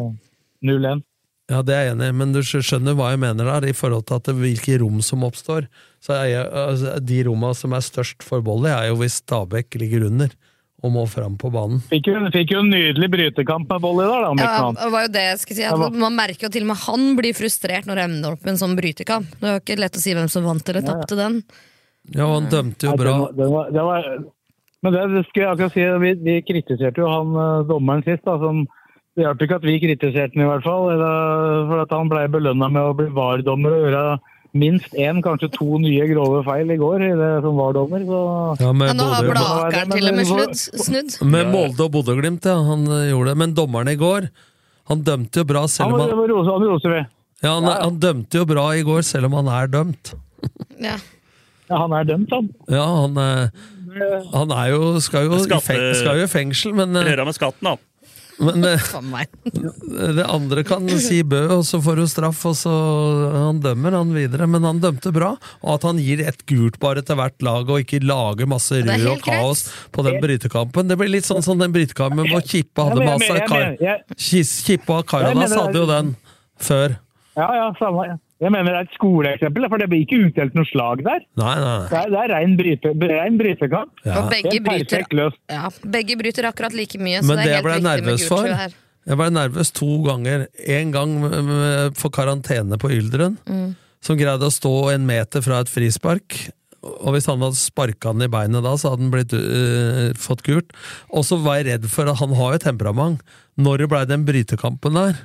0-1. Ja, det er jeg enig i, men du skjønner hva jeg mener der, i forhold til at det, hvilke rom som oppstår. Så er jeg, altså, De rommene som er størst for Bolly, er jo hvis Stabæk ligger under og må fram på banen. Fikk jo, fikk jo en nydelig brytekamp med volley der, da. Ja, det var jo det jeg skulle si. At man merker jo til og med han blir frustrert når det ender opp med en sånn brytekamp. Det er jo ikke lett å si hvem som vant eller tapte den. Ja, han dømte jo Nei, bra. var- den var- det var, men det, det skulle jeg akkurat si, vi, vi kritiserte jo han eh, dommeren sist. Da, som, det hjalp ikke at vi kritiserte han i hvert fall. Eller, for at han ble belønna med å bli VAR-dommer og gjøre minst én, kanskje to nye grove feil i går i det som VAR-dommer. Så Ja, Ja, nå har Blakeren til og med snudd. snudd. Med Molde og Bodø-Glimt, ja. Han eh, gjorde det. Men dommeren i går, han dømte jo bra selv om han han roser, han roser vi. Ja, han, han dømte jo bra i går, selv om han er dømt. Ja. Ja, han er dømt, han. Ja, han, eh, han er jo skal, jo i feng, skal jo i fengsel, men, eh, Røra med skatten, da. Men det, det andre kan si bø, og så får du straff, og så Han dømmer han videre, men han dømte bra. Og at han gir ett gult bare til hvert lag, og ikke lager masse rør og kaos på den brytekampen. Det blir litt sånn som den brytekampen hvor Kippe hadde Ja, med seg Kippe og Karadas hadde jo den før. Ja, ja, samme. Jeg mener det er et skoleeksempel, for det blir ikke utdelt noe slag der. Nei, nei, Det er, det er rein, bryte, rein brytekamp. Ja. Begge bryter, ja, begge bryter akkurat like mye, så det det er jeg ble helt riktig med nervøs gult for skjul her. Jeg ble nervøs to ganger. En gang for karantene på Yldren, Mm. som greide å stå en meter fra et frispark. Og hvis han hadde sparka den i beinet da, så hadde han blitt, uh, fått gult. Og så var jeg redd for at han har jo temperament. Når det blei den brytekampen der,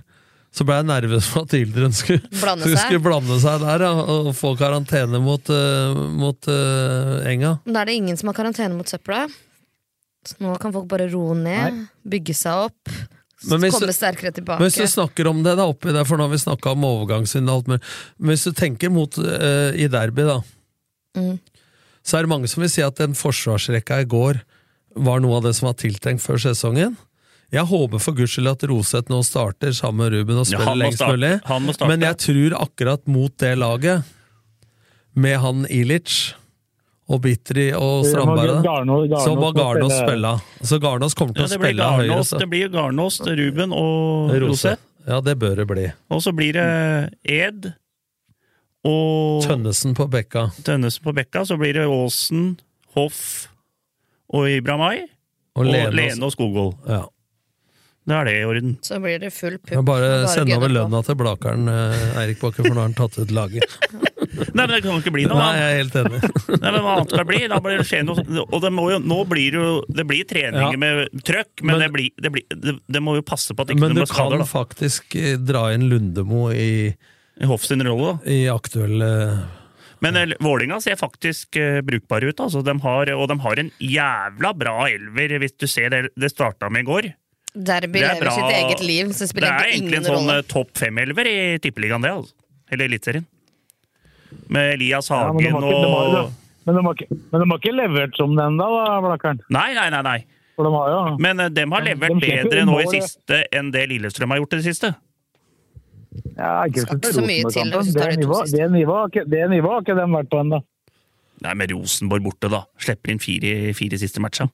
så ble jeg nervøs for at Yldren skulle Blande seg. skulle blande seg der ja, og få karantene mot, uh, mot uh, Enga. Men Da er det ingen som har karantene mot søpla. Så nå kan folk bare roe ned, bygge seg opp, Men hvis komme sterkere tilbake. Men hvis du snakker om det, da, oppi der, for nå har vi snakka om overgangssynd og alt mulig, men hvis du tenker mot uh, i derby, da, Mm. så er det mange som vil si at den forsvarsrekka i går var noe av det som var tiltenkt før sesongen. Jeg håper for guds skyld at Roseth nå starter sammen med Ruben og spiller ja, lengst starte. mulig, Han må starte. men jeg tror akkurat mot det laget, med han Ilic og Bitri og Strandberg, så må Garnås spille-. Så Garnås kommer til Ja, å spille høyre. Så- det blir Garnås, Ruben og Roseth. Ja, det bør det bli. Og så blir det Ed og Tønnesen på bekka. Tønnesen på bekka. Så blir det Aasen, Hoff og Ibramai. Og Og Lene Lene, og- og Skogvold. Ja. Da er det i orden. Så blir det full pupp. Bare Bare send over lønna til Blakeren, eh, Eirik Bakke, for nå har han tatt ut laget. Nei, men det kan ikke bli noe Nei, jeg er helt enig. Nei, men hva annet skal det bli? Da blir det skje noe. Og det må jo, nå blir det jo Det blir treninger Ja. med trøkk, men, Men- det, blir, det, blir, det, det må jo passe på at ikke Men du blir skader. kan faktisk eh, dra inn Lundemo i, I Hoff sin rolle, da. i aktuelle Men eh, Vålinga ser faktisk uh, brukbare ut. Altså, de har, og de har en jævla bra elver, hvis du ser det det starta med i går. Derby Det er lever sitt eget liv, så det Det er egentlig ingen en sånn rolle. eh, topp fem-elver i Tippeligaen, det. altså. Eller Eliteserien. Med Elias Ja, men Hagen ikke- de har- og Men de har ikke, men ikke levert som den da, Blakkern? Nei, nei, nei. nei. For de har jo Men eh, dem har levert de de bedre nå i siste enn det Lillestrøm har gjort i det siste. ja, ikke Skal ikke så mye til Det de nivået har ikke- det har ikke de vært på ennå. Nei, med Rosenborg borte, da. Slipper inn fire, fire siste matcha.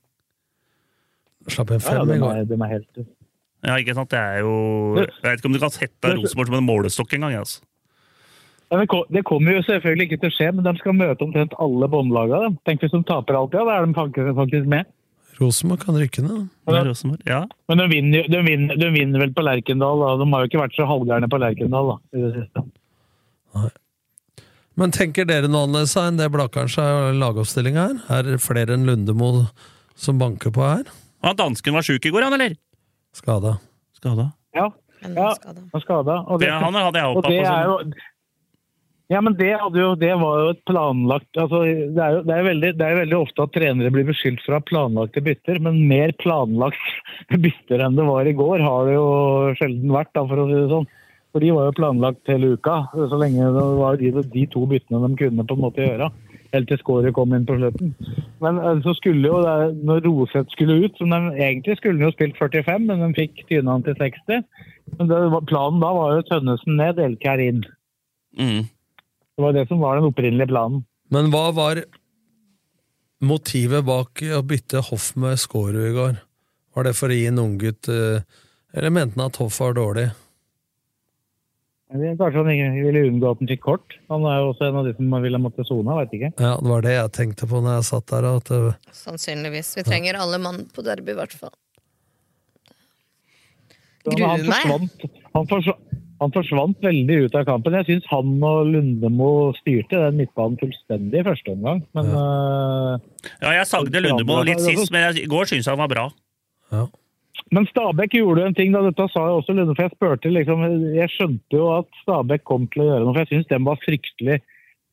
Slapp inn Ja, ja, fem de er, de er helt Ja, ikke sant? Det er jo Jeg vet ikke om du kan sette Rosenborg som en målestokk engang. Altså. Ja, det kommer jo selvfølgelig ikke til å skje, men de skal møte omtrent alle båndlagene. Tenk hvis de taper alt, ja, da er de faktisk, med. Rosenborg kan rykke ned. Ja. Men de vinner, de vinner, de vinner vel på Lerkendal, da. De har jo ikke vært så halvgærne på Lerkendal da, i det siste. Men tenker dere noe annerledes enn det Blakkaren sa i lagoppstillinga her? Er det flere enn Lundemo som banker på her? Han dansken var sjuk i går, han, eller? Skada. Skada. Ja, ja han er skada. Og Det, han hadde jeg og håpa på. Sånn. jo ja, men det, hadde jo, det var jo et planlagt altså, det, er jo, det, er veldig, det er veldig ofte at trenere blir beskyldt for å ha planlagte bytter, men mer planlagt bytter enn det var i går, har det jo sjelden vært, da, for å si det sånn. For de var jo planlagt hele uka, så lenge det var de, de to byttene de kunne på en måte gjøre. Helt til skåret kom inn på slutten. Men eh, så skulle jo, det, når Roseth skulle ut, som de, egentlig skulle han jo spilt 45, men de fikk tyna han til 60. Men det, planen da var jo Tønnesen ned, Elkjær inn. Mm. Det var det som var den opprinnelige planen. Men hva var motivet bak å bytte Hoff med Skårud i går? Var det for å gi en unggutt eh, Eller mente han at Hoff var dårlig? Kanskje han ville unngå at han fikk kort. Han er jo også en av de som ville måtte sone, ikke. Ja, det var det jeg tenkte på når jeg satt der. At det, Sannsynligvis. Vi trenger alle mann på derby, i hvert fall. Han, Gruer han, meg. han, forsvant, han forsvant veldig ut av kampen. Jeg syns han og Lundemo styrte den midtbanen fullstendig i første omgang. Men øh, Ja, jeg sagde Lundemo litt sist, men i går syns jeg han var bra. Men Stabæk gjorde en ting, da. Dette sa jeg også for jeg spurte liksom Jeg skjønte jo at Stabæk kom til å gjøre noe, for jeg syns de var fryktelig,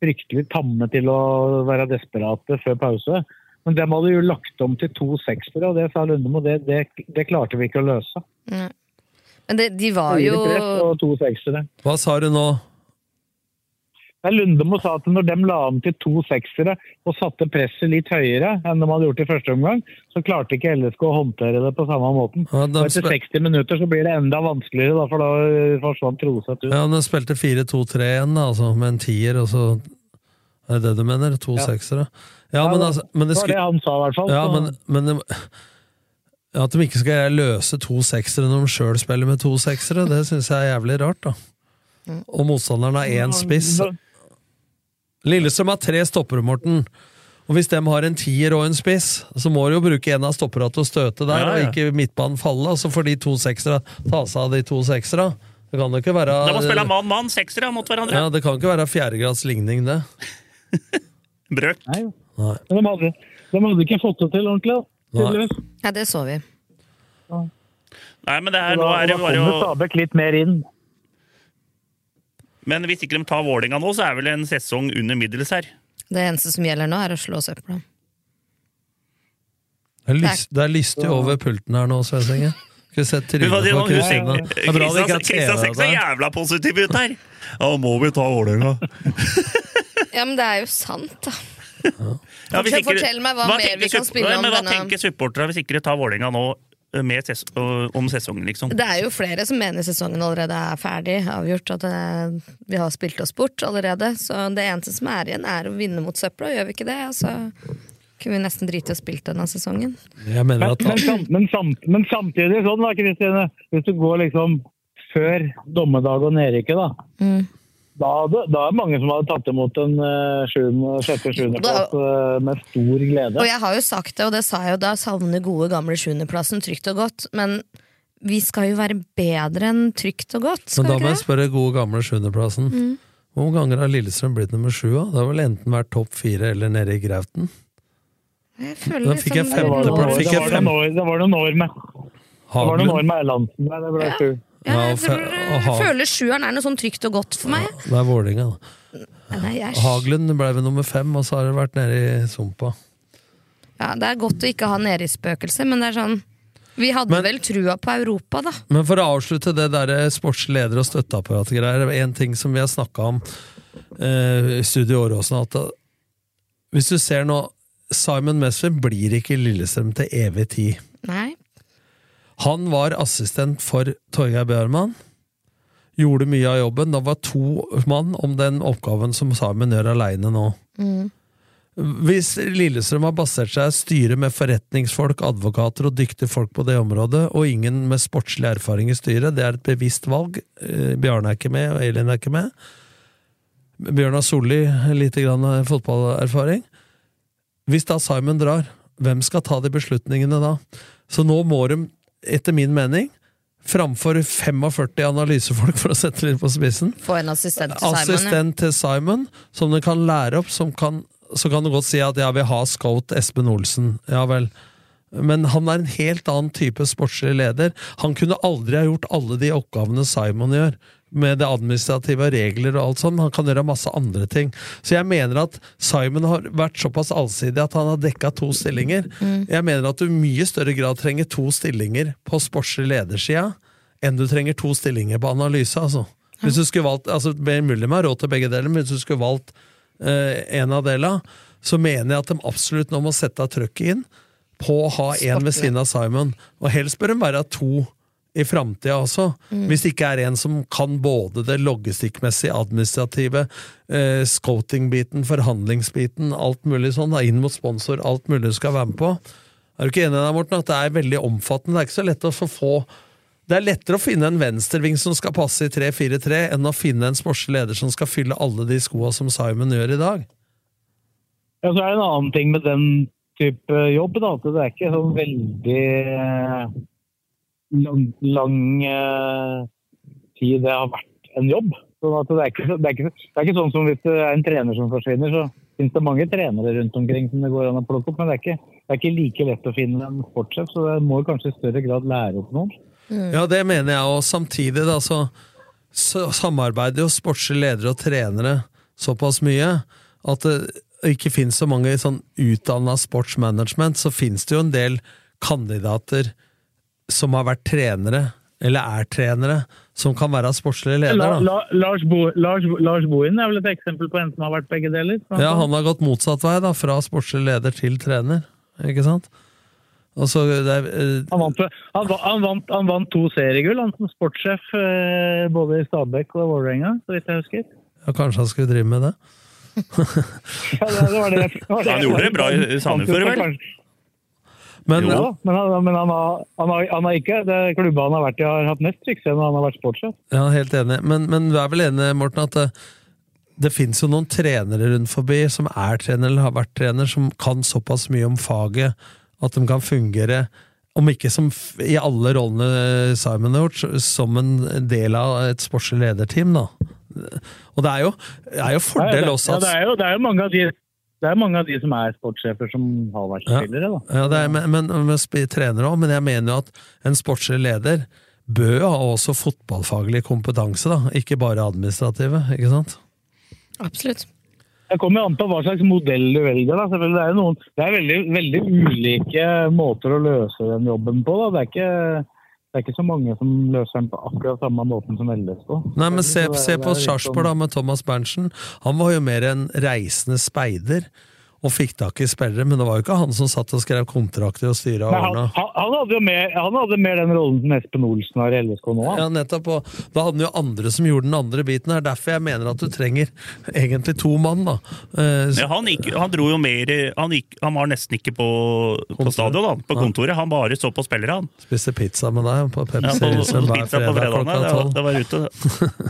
fryktelig tamme til å være desperate før pause. Men de hadde jo lagt om til to seksere, og det sa Lundemo, det, det, det klarte vi ikke å løse. Mm. Men det, de var jo hva sa du nå? Nei, Lundemo sa at når de la om til to seksere og satte presset litt høyere enn de hadde gjort i første omgang, så klarte ikke LSK å håndtere det på samme måten. Ja, de etter 60 minutter så blir det enda vanskeligere, da, for da forsvant Roseth ut. Ja, men De spilte 4-2-3 igjen, da, altså, med en tier, og så Er det det du mener? To Ja. seksere? Ja, men, altså, men det var det han sa, i hvert fall. Ja, så- men, men det- At de ikke skal løse to seksere når de sjøl spiller med to seksere, det syns jeg er jævlig rart, da. Og motstanderen har én spiss. Lillestrøm har tre stoppere, Morten. Og hvis de har en tier og en spiss, så må de jo bruke en av stopperne til å støte der, Ja, ja. og ikke midtbanen falle. Og så får de to seksere ta seg av de to seksere. Det kan jo ikke være Da må spille mann-mann, seksere mot hverandre. Ja, Det kan ikke være fjerdegrads ligning, det. Brøk. Nei, Nei. men de hadde, de hadde ikke fått det til ordentlig. Nei. Ja, det så vi. Nei, men det Så er, nå er det bare å Stabæk litt mer inn. Men hvis ikke de tar Vålerenga nå, så er vel en sesong under middels her. Det eneste som gjelder nå, er å slå søpla. Det er, lyst, det er lystig over pulten her nå, Svensenge. Skal vi se Men trynet på Kristina. Kristian er ser så jævla positiv ut her! Ja, må vi ta Vålerenga? Ja, men det er jo sant, da. Ja, hvis Fortell- ikke- fortell meg hva mer tenker vi kan spille om denne Hva tenker supporterne hvis ikke de tar Vålerenga nå ses om sesongen, liksom? Det er jo flere som mener sesongen allerede er ferdig, avgjort. At det, vi har spilt oss bort allerede. Så det eneste som er igjen, er å vinne mot søpla. Gjør vi ikke det, så kunne vi nesten drite i å spille denne sesongen. Jeg mener Men, men, samt, men, samt, men samtidig sånn da, Kristine. Hvis du går liksom før dommedag og nedrykket, da. Mm. Da, da er det mange som hadde tatt imot en sjette-sjuendeplass uh, med stor glede. Og jeg har jo sagt det, og det sa jeg jo da, savner gode gamle sjuendeplassen trygt og godt. Men vi skal jo være bedre enn trygt og godt, Men da må jeg spørre gode gamle sjuendeplassen. Mm. Hvor mange ganger har Lillestrøm blitt nummer sju? da? Det har vel enten vært topp fire eller nede i Grauten? Jeg føler Da fikk jeg liksom- det var, femteplass. det var, noen år, det Det var noen år med Erlandsen der. Det ble sju. Ja, jeg, Ha- føler sjueren er noe sånn trygt og godt for meg. Det er Vålerenga, da. Haglund ble ved nummer fem, og så har det vært nede i sumpa. ja, det er godt å ikke ha nedrykksspøkelse, men det er sånn Vi hadde Men- vel trua på Europa, da. Men for å avslutte det der sportsleder- og støtteapparat-greier, en ting som vi har snakka om eh, i Studio Åråsen, at eh, hvis du ser nå Simon Mesvin blir ikke Lillestrøm til evig tid. Nei. Han var assistent for Torgeir Bjørman. Gjorde mye av jobben. Da var to mann om den oppgaven som Simon gjør aleine nå. Mm. Hvis Lillestrøm har basert seg styre med forretningsfolk, advokater og dyktige folk på det området, og ingen med sportslig erfaring i styret, det er et bevisst valg. Eh, Bjarne er ikke med, og Elin er ikke med. Bjørnar Solli lite grann fotballerfaring. Hvis da Simon drar, hvem skal ta de beslutningene da? Så nå må de, etter min mening, framfor 45 analysefolk, for å sette det litt på spissen, Få en assistent til Simon. assistent til Simon, som du kan lære opp, som kan, så kan du godt si at jeg vil ha scout Espen Olsen. Ja vel. Men han er en helt annen type sportslig leder. Han kunne aldri ha gjort alle de oppgavene Simon gjør, med det administrative regler og alt sånt. Han kan gjøre masse andre ting. Så jeg mener at Simon har vært såpass allsidig at han har dekka to stillinger. Mm. Jeg mener at du i mye større grad trenger to stillinger på sportslig ledersida enn du trenger to stillinger på analyse, altså. Hvis du skulle valgt, altså Det mulig med råd til begge deler, men hvis du skulle valgt eh, en av delene, så mener jeg at de absolutt nå må sette trøkket inn på å ha en ved siden av Simon. Og helst bør de være to i framtida også. Mm. Hvis det ikke er en som kan både det logistikkmessige, administrative, eh, scouting-biten, forhandlingsbiten, alt mulig sånn, da, inn mot sponsor, alt mulig du skal være med på. Er du ikke enig i det, Morten, at det er veldig omfattende? Det er ikke så lett å få det er lettere å finne en venstreving som skal passe i 3-4-3, enn å finne en sportslig leder som skal fylle alle de skoa som Simon gjør i dag. Ja, så er det en annen ting med den type jobb. Da, at det er ikke sånn veldig eh, lang, lang eh, tid det har vært en jobb. Sånn at det, er ikke, det, er ikke, det er ikke sånn som hvis det er en trener som forsvinner, så finnes det mange trenere rundt omkring som det går an å plukke opp. Men det er ikke, det er ikke like lett å finne en sportssjef, så det må kanskje i større grad lære opp noen. Ja, det mener jeg, og samtidig da, så, så samarbeider jo sportslige ledere og trenere såpass mye at det ikke finnes så mange sånn utdanna sportsmanagement, så finnes det jo en del kandidater som har vært trenere, eller er trenere, som kan være sportslige La, ledere. da. la, Lars, Bo, Lars, Lars Bohin er vel et eksempel på en som har vært begge deler? Ja, han har gått motsatt vei, da, fra sportslig leder til trener, ikke sant? Og så det er, eh, Han vant, han, han, vant, han vant to seriegull, han som sportssjef uh, både i Stabæk og Vålerenga, så vidt jeg husker. ja, kanskje han skulle drive med det? Ja, det, det var det, det var det. Han gjorde det bra i- i Sandefjord, vel? Men, jo da, men, han, men han, har, han, har, han har ikke Det klubba han har vært i, har hatt mest suksess når han har vært sportssjef. Ja, helt enig. Men, men du er vel enig, Morten, at det, det finnes jo noen trenere rundt forbi som er trener eller har vært trener, som kan såpass mye om faget at de kan fungere, om ikke som i alle rollene Simon har gjort, som en del av et sportslig lederteam, da. Og det er jo, det er jo fordel også også ja, det, er jo, det er jo mange av de det er mange av de som er sportssjefer som har vært spillere. da. Ja, det er, men, men, men trenere trener også, men jeg mener jo at en sportslig leder bør ha også fotballfaglig kompetanse, da, ikke bare administrative, ikke sant? Absolutt. Det kommer an på hva slags modell du velger. da. Selvfølgelig, det er, noen, det er veldig, veldig ulike måter å løse den jobben på. da. Det er ikke, det er ikke så mange som løser den på akkurat samme måten som LSK. Nei, men se, se på Sarpsborg da, sånn- med Thomas Berntsen. Han var jo mer en reisende speider, og fikk tak i spillere, men det var jo ikke han som satt og skrev kontrakter og styra årene. Han, han, han, hadde jo mer, han hadde mer den rollen som Espen Olsen har i LSK nå. han. Ja, nettopp. Og da hadde han jo andre som gjorde den andre biten. Det er derfor jeg mener at du trenger egentlig to mann, da. Uh, Men han, gikk, han dro jo mer Han, gikk, han var nesten ikke på, på stadion, da, på kontoret. Han bare så på spillere, han. Spiste pizza med deg på Pepsi Ja, på, hver pizza på fredag fredagene. klokka Det, var- tolv. det var ute.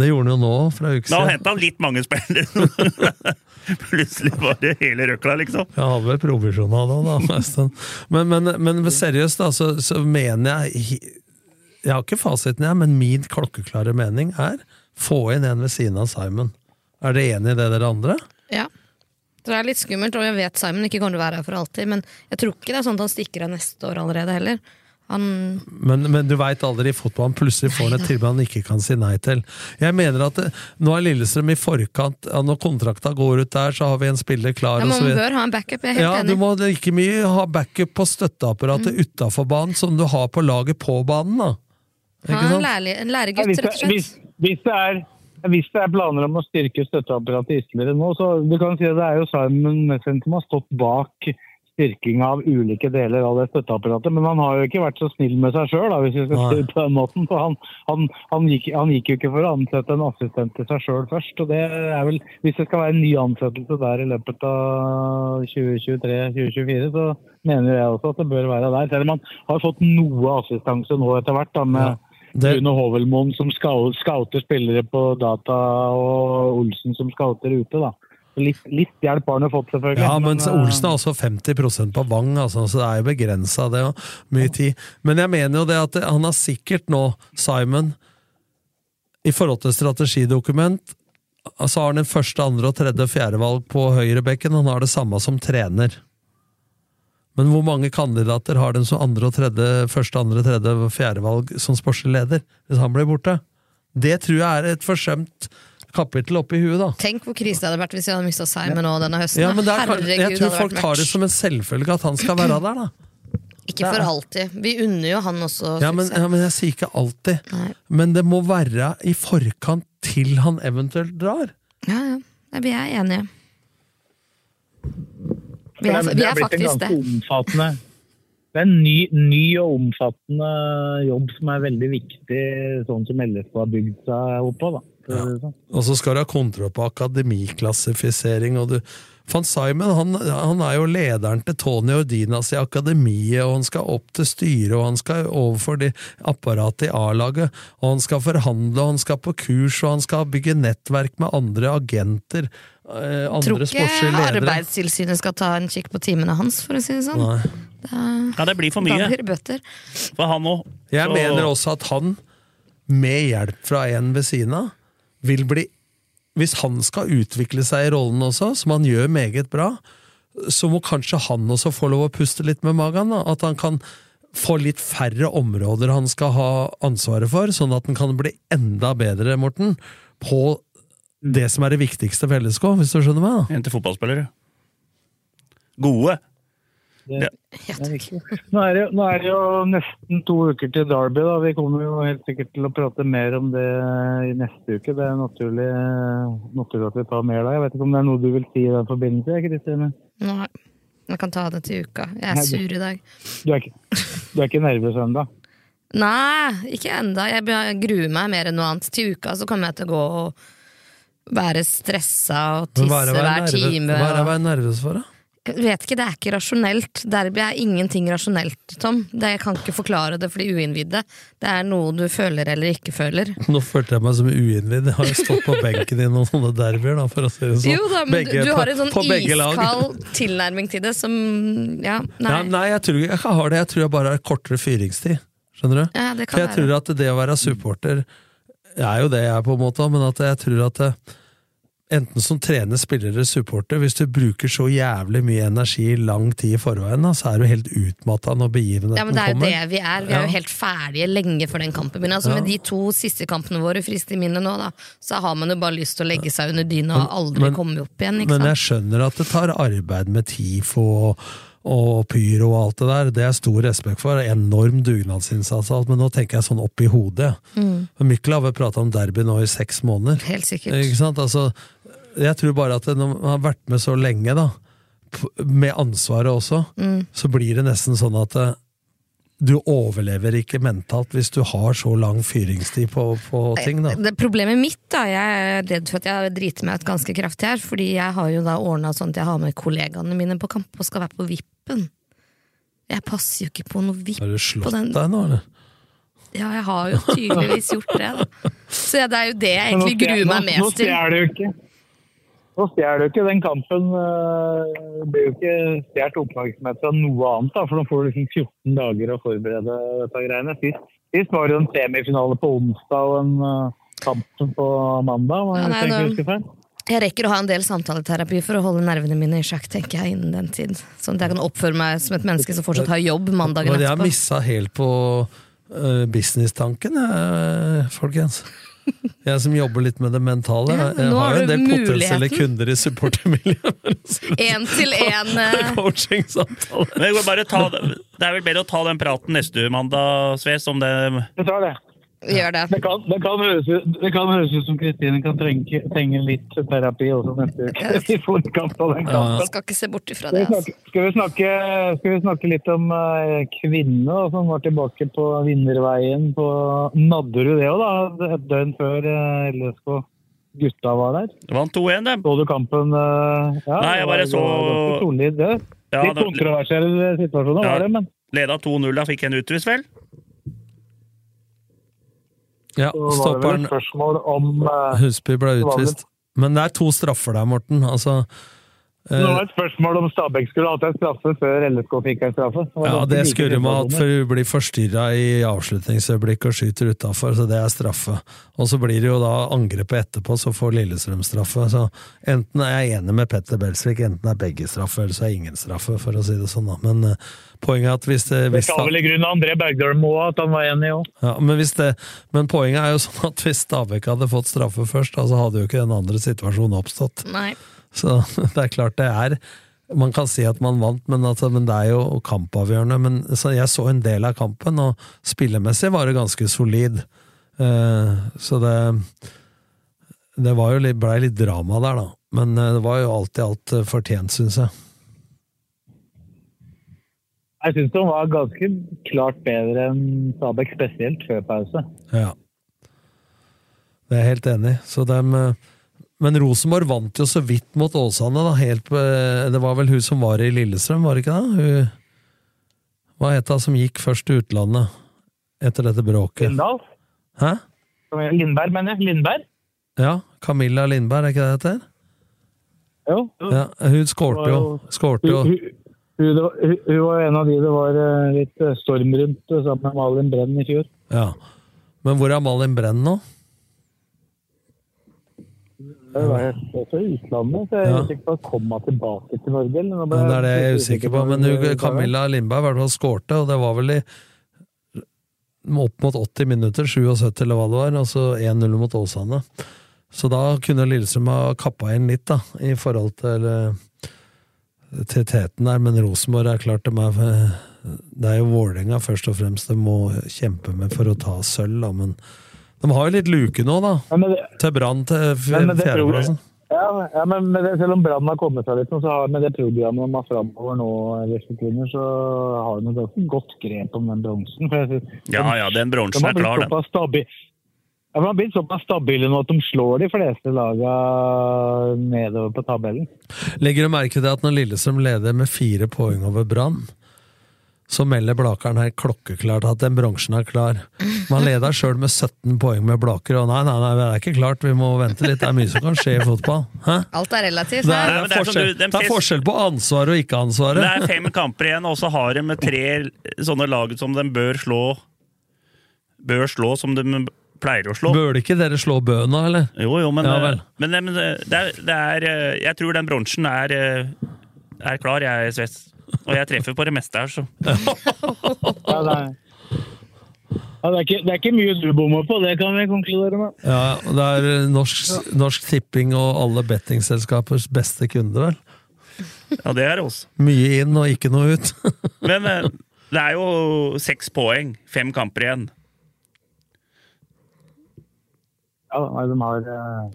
Det gjorde han jo nå, fra uke uke Da siden. henta han litt mange spillere. Plutselig var det hele røkla, liksom. Jeg hadde vel provisjon av det, da. Men, men, men seriøst, da, så, så mener jeg Jeg har ikke fasiten, jeg, men min klokkeklare mening er få inn en ved siden av Simon. Er dere enig i det, dere andre? Ja. Det er litt skummelt, og jeg vet Simon ikke kommer til å være her for alltid, men jeg tror ikke det er sånn at han stikker av neste år allerede heller. Han Men, men du veit aldri i fotballen. Plutselig får han et tilbud han ikke kan si nei til. Jeg mener at det, Nå er Lillestrøm i forkant. Ja, når kontrakta går ut der, så har vi en spiller klar. ja, og så Man bør ha en backup, jeg er helt Ja, enig. du må like mye ha backup på støtteapparatet Mm. utafor banen som du har på laget på banen. da. Ikke Ha en, lærlig, en læregutt, rett og slett. hvis, hvis, det er, hvis det er planer om å styrke støtteapparatet ytterligere nå, så du kan si at det er jo Simon Messen som har stått bak styrking av ulike deler av det støtteapparatet. Men han har jo ikke vært så snill med seg sjøl, hvis vi skal si det på den måten. For han, han, han, gikk, han gikk jo ikke for å ansette en assistent til seg sjøl først. Og det er vel, hvis det skal være en ny ansettelse der i løpet av 2023-2024, så mener jeg også at det bør være der. Selv om han har fått noe assistanse nå etter hvert, da, med Det- Rune Hovelmoen som scouter spillere på data, og Olsen som scouter ute. da. Litt, litt hjelp har han jo fått, selvfølgelig. Ja, men eh, Olsen er også 50% på Vang, altså, så det er jo begrensa, det. Og mye tid. Men jeg mener jo det at han har sikkert nå, Simon, i forhold til strategidokument, så har han en første, andre og tredje og fjerde valg på høyrebekken. Han har det samme som trener. Men hvor mange kandidater har den som andre og tredje, første, andre, tredje og fjerde valg som sportslig leder, hvis han blir borte? Det tror jeg er et forsømt kapittel oppi huet, da. Tenk hvor krise det hadde vært hvis vi hadde mista Simon nå denne høsten. Ja, men det er, Herregud, jeg tror folk tar det som en selvfølge at han skal være der, da. Ikke for alltid. Vi unner jo han også Ja, men, ja, men jeg sier ikke alltid. Nei. Men det må være i forkant til han eventuelt drar. Ja, ja. Vi er enige. Vi er, er, er- faktisk det Det er blitt en ganske omfattende Det er en ny, ny og omfattende jobb som er veldig viktig, sånn som LSK har bygd seg opp på. da. Det sånn. Og så skal du ha kontroll på akademiklassifisering. og du Van Simon han, han er jo lederen til Tony Ordinas i akademiet, og han skal opp til styret, og han skal overfor de apparatet i A-laget, og han skal forhandle, og han skal på kurs, og han skal bygge nettverk med andre agenter, eh, Tror ikke. Arbeidstilsynet skal ta en kikk på timene hans, for å si det sånn. Nei. Da, Ja, det blir for da mye blir det bøter. for han òg. Jeg mener også at han, med hjelp fra en ved siden av, vil bli Hvis han skal utvikle seg i rollen også, som han gjør meget bra, så må kanskje han også få lov å puste litt med magen. Da. At han kan få litt færre områder han skal ha ansvaret for, sånn at han kan bli enda bedre, Morten, på det som er det viktigste for LSK, hvis du skjønner meg? da. Hente fotballspillere. Gode. Det, det er. Nå er, det, nå er det jo nesten to uker til Derby. da. Vi kommer jo helt sikkert til å prate mer om det i neste uke. Det er naturlig, naturlig at vi tar mer da. Jeg vet ikke om det er noe du vil si i den forbindelse? Kristine? Nei, jeg kan ta det til uka. Jeg er Nei, sur i dag. Du er ikke, du er ikke nervøs ennå? Nei, ikke enda. Jeg gruer meg mer enn noe annet. Til uka så kommer jeg til å gå og være stressa og tisse er hver time. hva er det å være nervøs for, da? Jeg vet ikke, det er ikke rasjonelt. Derby er ingenting rasjonelt, Tom. Det, jeg kan ikke forklare det for de uinnvidde. Det er noe du føler eller ikke føler. Nå følte jeg meg som uinnvidd. Jeg har jo stått på benken i noen sånne derbyer, da, for å si det sånn. Jo da, men Begge- du, du har en sånn iskald tilnærming til det som Ja, nei. Ja, nei, jeg tror ikke jeg har det. Jeg tror jeg bare har kortere fyringstid. Skjønner du? Ja, det kan For jeg være. tror at det å være supporter er jo det jeg er, på en måte, men at jeg tror at det, enten som trener, spiller eller supporter, hvis du bruker så jævlig mye energi i lang tid i forveien, da, så er du helt utmatta når begivenheten kommer. Ja, men Det er jo kommer. det vi er. Vi er jo helt ferdige lenge før den kampen begynner. Altså, Ja. Med de to siste kampene våre frist i minnet nå, da, så har man jo bare lyst til å legge seg under dyna og aldri Men- komme opp igjen. Ikke Men jeg skjønner at det tar arbeid med TIFO og, og pyro og alt det der. Det er stor respekt for. Enorm dugnadsinnsats men nå tenker jeg sånn opp i hodet. Mm. Mykla Mikkel har vel prata om derby nå i seks måneder. Helt sikkert. Ikke sant? Altså, jeg tror bare at når man har vært med så lenge, da, med ansvaret også, Mm. så blir det nesten sånn at eh, du overlever ikke mentalt hvis du har så lang fyringstid på, på ting. da. Det Problemet mitt, da, jeg er redd for at jeg driter meg ut ganske kraftig her, fordi jeg har jo da ordna sånn at jeg har med kollegaene mine på kamp og skal være på vippen. Jeg passer jo ikke på noe vipp. Har du på slått den- deg nå, eller? Ja, jeg har jo tydeligvis gjort det, da. Så ja, det er jo det jeg egentlig gruer meg nå- Nå mest til. stjeler du jo ikke. Nå stjeler du ikke den kampen. Det blir jo ikke stjålet oppmerksomhet fra noe annet, da, for nå får du liksom 14 dager å forberede dette greiene. Sist, sist var det en semifinale på onsdag og en øh, kamp på mandag. Ja, det nei, tenker nå-? Jeg rekker å ha en del samtaleterapi for å holde nervene mine i sjakk, tenker jeg, innen den tid. Sånn at jeg kan oppføre meg som et menneske som fortsatt har jobb mandagen Men jeg har missa helt på uh, businesstanken, jeg, folkens. Jeg som jobber litt med det mentale. Ja, jeg har jo en del potensielle kunder i supportermiljøet. Én til én. eh, Coachingsamtale. Det er vel bedre å ta den praten neste mandag, Sves, om det Vi tar det. Gjør det. Det kan, det kan, høres, ut, det som Kristine kan trenge, trenge litt terapi også neste uke. I forkant av den kampen. Skal ikke se bort ifra det. Altså. skal, vi snakke, skal vi snakke litt om uh, kvinner som var tilbake på vinnerveien på Nadderud det òg, da? Et døgn før uh, LSK gutta var der. Vant 2-1, dem. Så du kampen? Uh, ja, Nei, jeg det var- bare det så- Solid, det. Ja, Litt kontroversiell situasjon, Ja. var det, men Leda 2-0, da fikk en utvist, vel? Ja, så var det vel stopperen et spørsmål om uh, Husby ble utvist. Men det er to straffer der, Morten. Altså, Det eh, var et spørsmål om Stabæk skulle hatt en straffe før LSK fikk en straffe. ja, det skulle man hatt, for hun blir forstyrra i avslutningsøyeblikket og skyter utafor, så det er straffe. Og så blir det jo da angrepet etterpå, så får Lillestrøm straffe. Så enten er jeg enig med Petter Belsvik, enten er begge straffe, eller så er ingen straffe, for å si det sånn, da. Men eh, poenget er at hvis det, Det skal vel i grunnen André Bergdølm òg, at han var enig òg. Ja, men, det, men poenget er jo sånn at hvis Stabæk hadde fått straffe først, da, så hadde jo ikke den andre situasjonen oppstått. Nei. Så det er klart det er Man kan si at man vant, men, altså, men det er jo kampavgjørende. Men så jeg så en del av kampen, og spillemessig var det ganske solid. Uh, så det Det var jo litt, blei litt drama der, da. Men eh, det var jo alt i alt eh, fortjent, syns jeg. Jeg syns de var ganske klart bedre enn Stabæk, spesielt før pause. Ja. Det er jeg helt enig i. Så dem, men Rosenborg vant jo så vidt mot Åsane, da. Helt på, eh, det var vel hun som var i Lillestrøm, var det ikke det? Hun, hva het hun som gikk først til utlandet etter dette bråket? Lindahl? Hæ? Lindberg, mener jeg. Lindberg? Ja, Camilla Lindberg, er ikke det det heter? Jo. Ja, hun skårte jo. Skårte jo. Hun, hun, var- hun, hun var en av de det var eh, litt eh, storm rundt sammen med Malin Brenn i fjor. Ja. Men hvor er Malin Brenn nå? Det var også i utlandet, så jeg er usikker på at kom tilbake til Norge. Ja, det er det jeg er usikker på. Men Camilla Lindberg i hvert fall skårte, og det var vel i opp mot 80 minutter, 77 eller hva det var, altså 1-0 mot Åsane. Så da kunne Lillestrøm ha kappa inn litt, da, i forhold til, eh, til teten der, men Rosenborg er klart de er eh, Det er jo Vålerenga først og fremst de må kjempe med for å ta sølv, da, men de har jo litt luke nå, da. Ja, det- Til Brann til f- Men med det fjerdeplassen. Ja, ja, men med det, selv om Brann har kommet seg litt, så har, med det programmet de har framover nå, Kvinner, så har de et ganske godt grep om den bronsen. for jeg synes- Ja, ja, den De bronsen har er klar, den. såpass stabi- Ja, de har blitt såpass stabile nå at de slår de fleste laga nedover på tabellen. Legger du merke til at når Lillestrøm leder med fire poeng over Brann, så melder Blakeren her klokkeklart at den bronsen er klar. Man leder sjøl med 17 poeng med Blaker, og nei, nei, nei, det er ikke klart, vi må vente litt. Det er mye som kan skje i fotball. Hæ? Alt er relativt. Det er, det er forskjell, det er forskjell på ansvaret og ikke-ansvaret. Det er fem kamper igjen, og så har de med tre sånne lag som de bør slå Bør slå som de pleier å slå. Bør ikke dere slå Bøna, eller? Jo, jo, men, Ja, eh, men, men det, er, det er eh, Jeg tror den bronsen er, eh, er klar, jeg, Svets. Og jeg treffer på det meste her, så. Ja, det, ja, det, er ikke, det er ikke mye du bommer på, det kan vi konkludere med. Ja, det er Norsk, norsk Tipping og alle bettingselskapers beste kunde, vel? Ja, det er det også. Mye inn og ikke noe ut. Men eh, det er jo seks poeng. Fem kamper igjen. Ja, de har eh,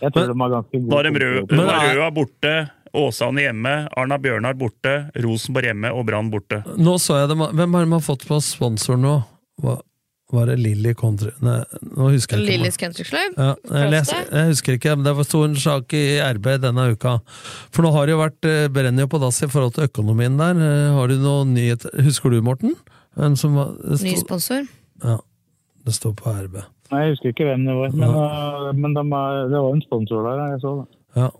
Jeg tror de har ganske god Nå er de røde, er borte, Åsane hjemme, Arna Bjørnar borte, Rosenborg hjemme og Brann borte. Nå så jeg det, Hvem har man fått på sponsor nå? Hva, var det Lilly Country Nei, nå husker jeg ikke. Lillys Country Club. Ja, jeg, jeg husker ikke, men det var stor sak i RB denne uka. For nå har det jo vært eh, brenner jo på dass i forhold til økonomien der. Eh, Har du noen nyheter? Husker du, Morten? Hvem som var, det Ny sponsor. Ja, det står på RB. Nei, Jeg husker ikke hvem det var, men, ja. men de er, det var en sponsor der. jeg så det. Ja.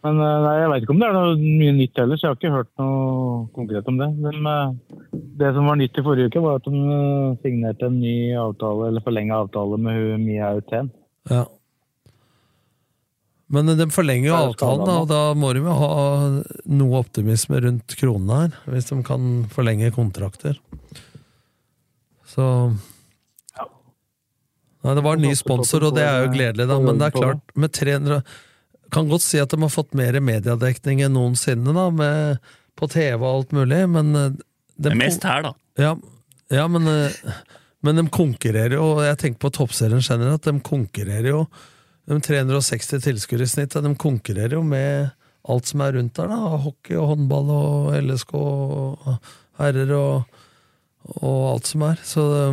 Men eh, nei, jeg veit ikke om det er noe mye nytt heller, så jeg har ikke hørt noe konkret om det. Men eh, det som var nytt i forrige uke, var at de eh, signerte en ny avtale, eller forlenga avtale med Mia Auten. Ja. Men de forlenger jo avtalen, da, og da må de jo ha noe optimisme rundt kronene her, hvis de kan forlenge kontrakter. Så Nei, det var en ny sponsor, og det er jo gledelig, da, men det er klart, med 300 Kan godt si at de har fått mer mediedekning enn noensinne, da, med, på TV og alt mulig, men eh, de Det er mest her, da. Ja, ja men, eh, men de konkurrerer jo, og jeg tenker på toppserien generelt, de konkurrerer jo de 360 tilskuere i snitt, de konkurrerer jo med alt som er rundt der, da. Hockey og håndball og LSK og herrer og, og alt som er. Så det,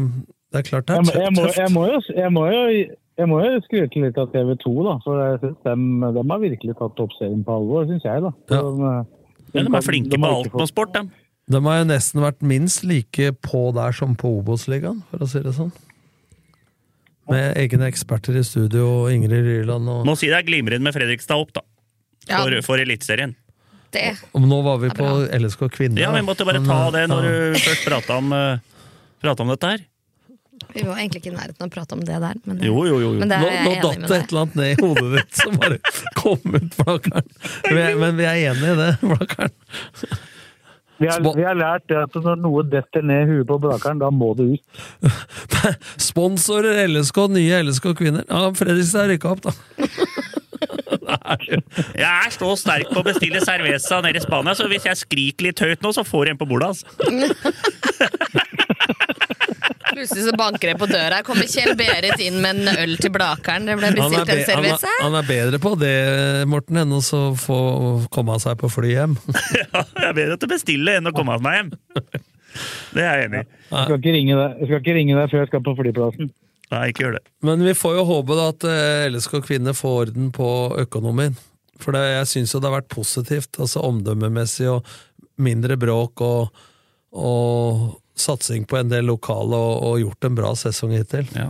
det er klart det Jeg, er må- jeg, må, jeg, må jo, jeg, må jo, jeg må jo skryte litt av TV 2, da. For jeg synes de, de har virkelig tatt toppserien på alvor, syns jeg. da. Ja. Ja, de er flinke de på alt på sport, de. De har jo nesten vært minst like på der som på Obos-ligaen, for å si det sånn. Med egne eksperter i studio, og Ingrid Ryland og Må si det er glimrende med Fredrikstad opp, da. Ja. For, for Eliteserien. Det. Og Nå var vi på LSK Kvinner. Ja, vi måtte bare ta eh, det når du først prata om, eh, om dette her. Vi var egentlig ikke i nærheten av å prate om det der. Men det, Jo, jo, jo. Men Nå, datt det et eller annet ned i hodet ditt som bare kom ut, Blakkaren. Er- Men vi er enige i det, Blakkaren. Vi har, vi har lært det at når noe detter ned i huet på Blakeren, da må det ut. Sponsorer LSK, nye LSK Kvinner. Ja, Fredrikstad rykka opp, da. Jeg er så sterk på å bestille cerveza nede i Spania, så hvis jeg skriker litt høyt nå, så får jeg en på bordet. Altså. Plutselig så banker det på døra. Kommer Kjell Berit inn med en øl til Blakeren. Det ble bestilt en service her. er, han er bedre på det, Morten, enn å så få komme seg på fly hjem. Ja, jeg er bedre til å bestille enn å komme meg hjem. Det er jeg enig i. Jeg skal ikke ringe deg, jeg skal ikke ringe deg før jeg skal på flyplassen. Nei, ikke gjør det. Men vi får jo håpe da at eh, LSK Kvinner får orden på økonomien. For det, jeg syns jo det har vært positivt, altså omdømmemessig og mindre bråk og, og satsing på en del lokale og, og gjort en bra sesong hittil. Ja.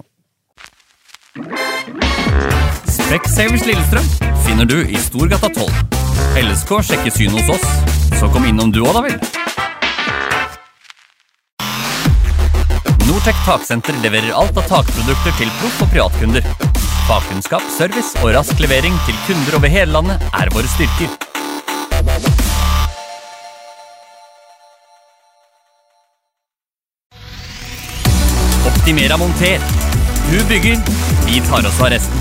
Specsavers Lillestrøm finner du i Storgata 12. LSK sjekker syn hos oss, så kom innom du òg, da vel. Nortec Taksenter leverer alt av takprodukter til proff- og privatkunder. Fagkunnskap, service og rask levering til kunder over hele landet er våre styrker. Optimera monter. Hun bygger, vi tar oss av resten.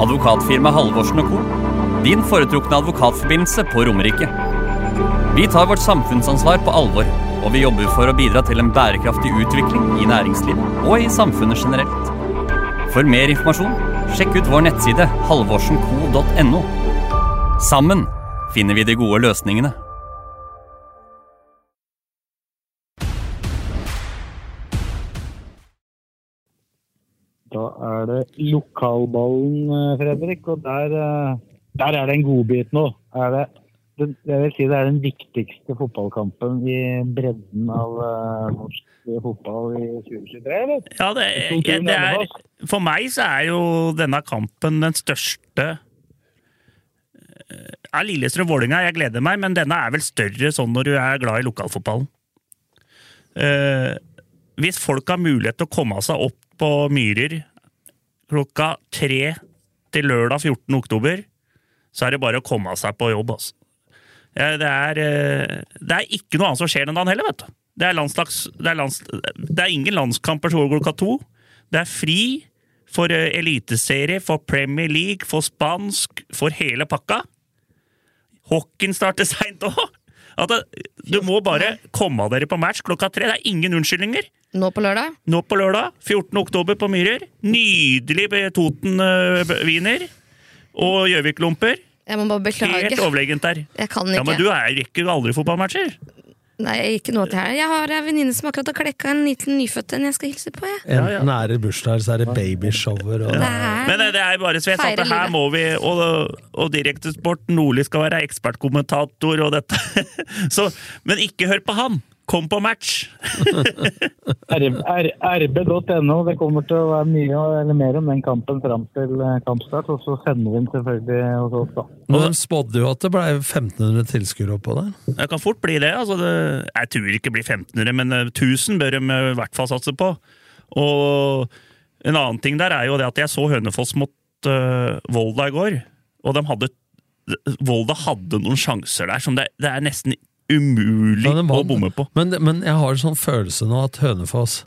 Advokatfirma Halvorsen Co. Din foretrukne advokatforbindelse på Romerike. Vi tar vårt samfunnsansvar på alvor, og vi jobber for å bidra til en bærekraftig utvikling i næringslivet og i samfunnet generelt. For mer informasjon, sjekk ut vår nettside halvorsenco.no. Sammen finner vi de gode løsningene. Da er det lokalballen, eh, Fredrik, og der, eh, der er det en godbit nå. Er det, jeg vil si det er den viktigste fotballkampen i bredden av eh, norsk fotball i 2023, eller? Ja, det, det er, for meg så er jo denne kampen den største er Lillestrøm-Vålerenga. Jeg gleder meg, men denne er vel større sånn når du er glad i lokalfotballen. Eh, hvis folk har mulighet til å komme seg opp på Myrer klokka tre til lørdag 14. oktober, så er det bare å komme seg på jobb, altså. eh, det, er, eh, det er ikke noe annet som skjer den dagen heller, vet du. Det er, landslags, det er, det er ingen landskamper klokka to. Det er fri for eh, eliteserie, for Premier League, for spansk, for hele pakka. Hockeyen starter seint òg! Du må bare komme dere på match klokka tre. Det er ingen unnskyldninger. Nå på lørdag? Nå på lørdag, 14. oktober på Myrer. Nydelig Toten-wiener og Gjøvik-lomper. Jeg må bare beklage. Helt overlegent der. Jeg kan ikke. Ja. Men du er rekker aldri fotballmatcher. Nei, ikke noe til her. Jeg har en venninne som akkurat har klekka en liten nyfødt en jeg skal hilse på. Jeg. Enten er det bursdag, så er det babyshower og Men det, er bare så jeg at her må vi Og, og Direktesport, Nordli skal være ekspertkommentator og dette. Så, men ikke hør på han! Kom på match! rb.no. Det kommer til å være mye eller mer om den kampen fram til eh, kampstart. Og så sender vi den selvfølgelig hos oss, da. Men de spådde jo at det ble 1500 tilskuere oppå der. Det kan fort bli det. Altså det jeg tror ikke det blir 1500, men eh, 1000 bør de eh, i hvert fall satse på. Og en annen ting der er jo det at jeg så Hønefoss mot uh, Volda i går, og de hadde Volda hadde noen sjanser der som det, det er nesten umulig Ja, å bomme på. Men, men jeg har en sånn følelse nå at Hønefoss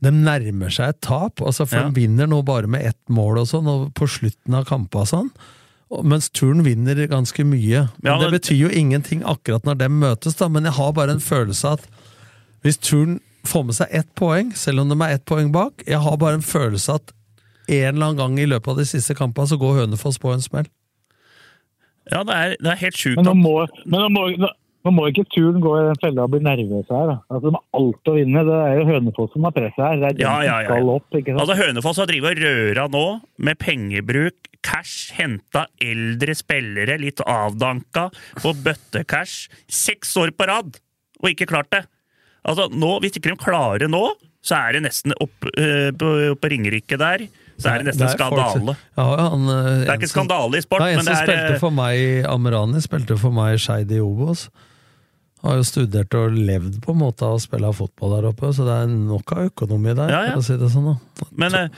de nærmer seg et tap. Altså, for Ja. de vinner nå bare med ett mål og sånn, og på slutten av kampene sånn. Mens turn vinner ganske mye. Men Ja, det betyr jo ingenting akkurat når de møtes, da, men jeg har bare en følelse at hvis turn får med seg ett poeng, selv om de er ett poeng bak, jeg har bare en følelse at en eller annen gang i løpet av de siste kampene så går Hønefoss på en smell. Ja, det er, det er helt sjukt. Men nå må, men nå må, nå, må ikke turen gå i den fella og bli nervøse her. Da. Altså, de har alt å vinne. Det er jo Hønefoss som har presset her. Det er de Ja, ja, ja, opp. ikke sant? Altså Hønefoss har drevet og røra nå med pengebruk, cash, henta eldre spillere, litt avdanka, på bøttecash. Seks år på rad, og ikke klart det! Altså nå, Hvis ikke de klarer nå, så er det nesten opp øh, på, på Ringerike der. Så er det nesten er folk skandale. Ja, ja, han, eh, Det er ikke som- skandale i sport, Nei, en men det som er spilte eh, for meg, Amrani, spilte for meg Skeid i Obos. Har jo studert og levd på en måte av å spille fotball der oppe, så det er nok av økonomi der. Ja, ja. for å si det sånn da. Men eh,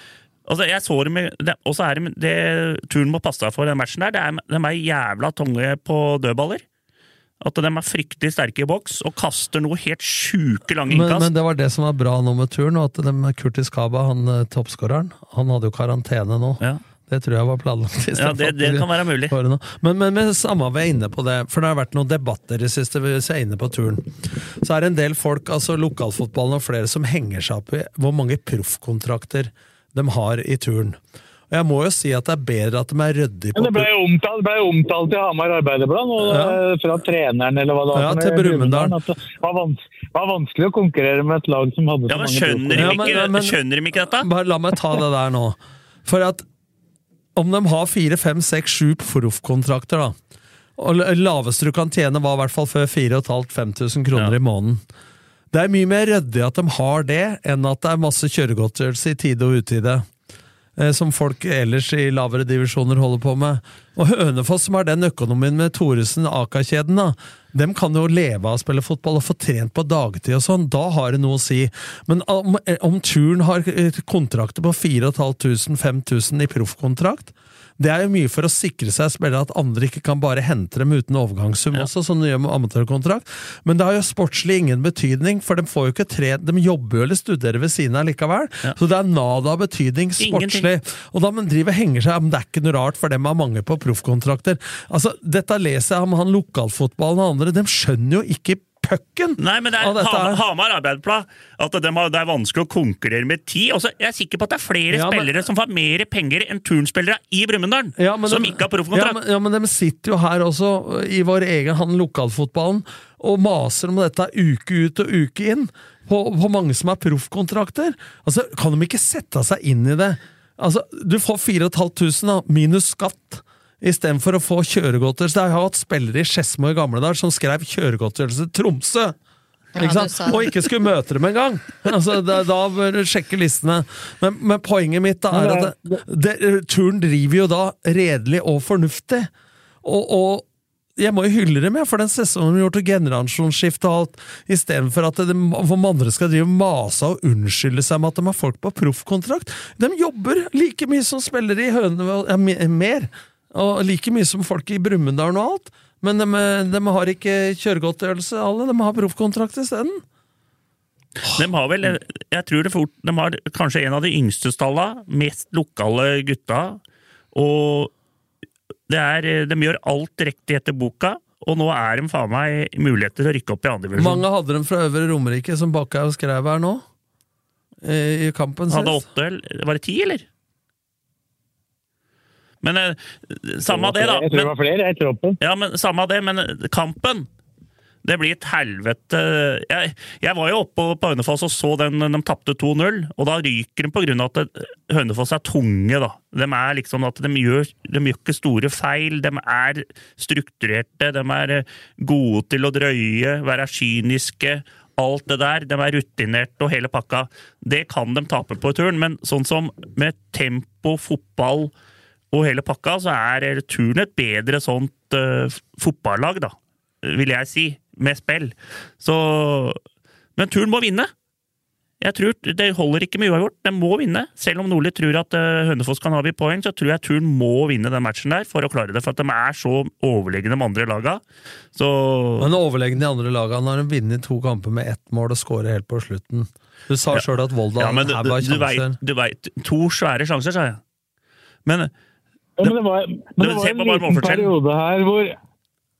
altså, jeg så dem, det- Og så er det, det turen må passe deg for den matchen der. Det er, de er jævla tunge på dødballer. At de er fryktelig sterke i boks og kaster noe helt sjuke lange innkast. men det var det som var bra nå med turen, og at de, Kurtis Kaba, han eh, toppskåreren, han hadde jo karantene nå. Det tror jeg var planlagt. Ja, det- det kan være mulig. Men, men, men samme vi er inne på det, for det har vært noen debatter i siste, hvis jeg er inne på turen. Så er det en del folk, altså lokalfotballen og flere, som henger seg opp i hvor mange proffkontrakter de har i turen. Og jeg må jo si at det er bedre at de er ryddige Men det ble jo omtalt, ble omtalt i Hamar Arbeiderblad, og, eh, fra treneren eller hva det var. Ja, til Brumunddal. Det var, vans var vanskelig å konkurrere med et lag som hadde så Ja, men mange skjønner de ikke, Ja, men- men- skjønner de ikke dette? Bare la meg ta det der nå. For at om de har fire, fem, seks, sju proffkontrakter, da Og laveste du kan tjene, var i hvert fall før 4500-5000 kroner i måneden. Det er mye mer ryddig at de har det, enn at det er masse kjøregodtgjørelse i tide og utide. Eh, Som folk ellers i lavere divisjoner holder på med. Og Hønefoss, som har den økonomien med Thoresen, Aka-kjeden, da, dem kan jo leve av å spille fotball og få trent på dagtid og sånn. Da har det noe å si. Men om, om turen har eh, kontrakter på 4500-5000 i proffkontrakt, det er jo mye for å sikre seg spillere at andre ikke kan bare hente dem uten overgangssum også, som de gjør med amatørkontrakt. Men det har jo sportslig ingen betydning, for de får jo ikke tre De jobber jo eller studerer ved siden av likevel. Så det er nada av betydning sportslig. Og da man driver henger seg Men det er ikke noe rart, for dem har mange på proffkontrakter. Altså, dette leser jeg om han lokalfotballen og andre, de skjønner jo ikke pucken Nei, men det er Hamar. Hamar Arbeiderblad. At de har, det er vanskelig å konkurrere med ti. Også, jeg er sikker på at det er flere Ja, men- spillere som får mer penger enn turnspillere i Brumunddal, Ja, som de- ikke har proffkontrakt. Ja, ja, men de sitter jo her også, i vår egen han lokalfotballen, og maser om dette uke ut og uke inn, på, på mange som har proffkontrakter. Altså, kan de ikke sette seg inn i det? Altså, du får 4500 da, minus skatt. Istedenfor å få kjøregodtgjørelse. Jeg har hatt spillere i Skedsmo i gamle dager som skrev kjøregodtgjørelse til Tromsø! Ja, Ikke sant? sa. Og ikke skulle møte dem engang! Altså, da, da bør du sjekke listene. Men, men poenget mitt da er at det, det, turen driver jo da redelig og fornuftig. Og, og jeg må jo hylle dem, jeg, for den sesongen de har gjort, og generasjonsskifte og alt, istedenfor at de, hvor andre skal drive mase og unnskylde seg med at de har folk på proffkontrakt. De jobber like mye som spillere i Hønevold, ja, me- mer, og like mye som folk i Brumunddal og alt. Men de, de har ikke kjøregodtgjørelse, alle. De har proffkontrakt isteden. De har vel, jeg tror det fort, de har kanskje en av de yngste stalla, mest lokale gutta, og det er, de gjør alt riktig etter boka, og nå er de faen meg muligheter til å rykke opp i andre divisjon. Mange hadde dem fra Øvre Romerike, som Bakkhaug skrev her nå. eh, I kampen Hadde åtte, var det ti, eller? Men eh, samme det, da. Jeg tror det var flere i troppen. Ja, men samme det, men eh, kampen Det blir et helvete Jeg, jeg var jo oppe på Hønefoss og så den de tapte 2-0, og da ryker de på av at det- Hønefoss er tunge, da. De er liksom at de gjør, de gjør ikke store feil, de er strukturerte, de er eh, gode til å drøye, være kyniske. Alt det der. De er rutinerte og hele pakka. Det kan de tape på turen, men sånn som med tempo, fotball og hele pakka, så er turen et bedre sånt uh, fotballag, da. Vil jeg si. Med spill. Så Men turen må vinne! Jeg tror Det holder ikke med uavgjort. Den må vinne. Selv om Nordli tror at uh, Hønefoss kan avgi poeng, så tror jeg turen må vinne den matchen der for å klare det. For at de er så overlegne med andre laga. Så Men overlegne de andre laga når de vinner to kamper med ett mål og skårer helt på slutten. Du sa Ja. sjøl at Volda ja, men du, her du, var du, sjanser. vet, du vet To svære sjanser, sa jeg. Men men det var, men det var en liten periode her hvor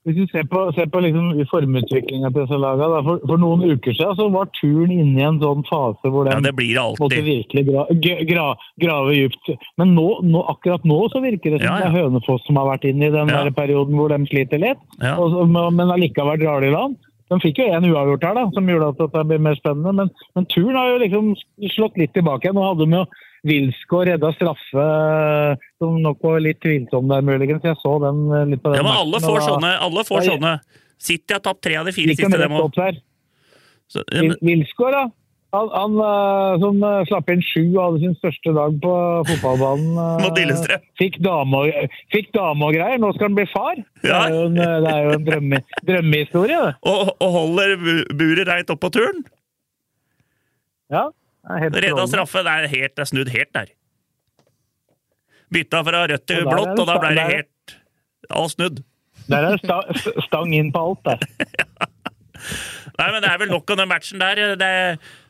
Hvis du ser på, ser på liksom formutviklinga til disse lagene, for, for noen uker siden så var turen inne i en sånn fase hvor den Ja, det blir måtte virkelig gra, gra, gra, grave dypt. Men nå, nå, akkurat nå så virker det som Ja, ja. det er Hønefoss som har vært inne i den Ja. der perioden hvor de sliter litt. Ja. Og, men allikevel drar de i land. De fikk jo en uavgjort her, da, som gjorde at det ble mer spennende. Men, men turen har jo liksom slått litt tilbake. igjen. Nå hadde de jo Wilsgård redda straffe, som nok var litt tvilsom der, muligens. Jeg så den eh, litt på den Ja, men alle får sånne. Alle får da sånne. City har tapt tre av de fire siste, dem òg. Wilsgård, da. Han, han eh, som eh, slapp inn sju og hadde sin største dag på fotballbanen. eh. Fikk dame, og, fikk dame og greier. Nå skal han bli far! Det er jo en, eh, det er jo en drømme, drømmehistorie, det. Og, og holder bu- buret reint opp på turen. Ja, Redda straffe. Det er, helt, det er snudd helt der. Bytta fra rødt til blått, og da ble det helt All snudd. Der er det sta, stang inn på alt, der. Nei, men det er vel nok om den matchen der. Det,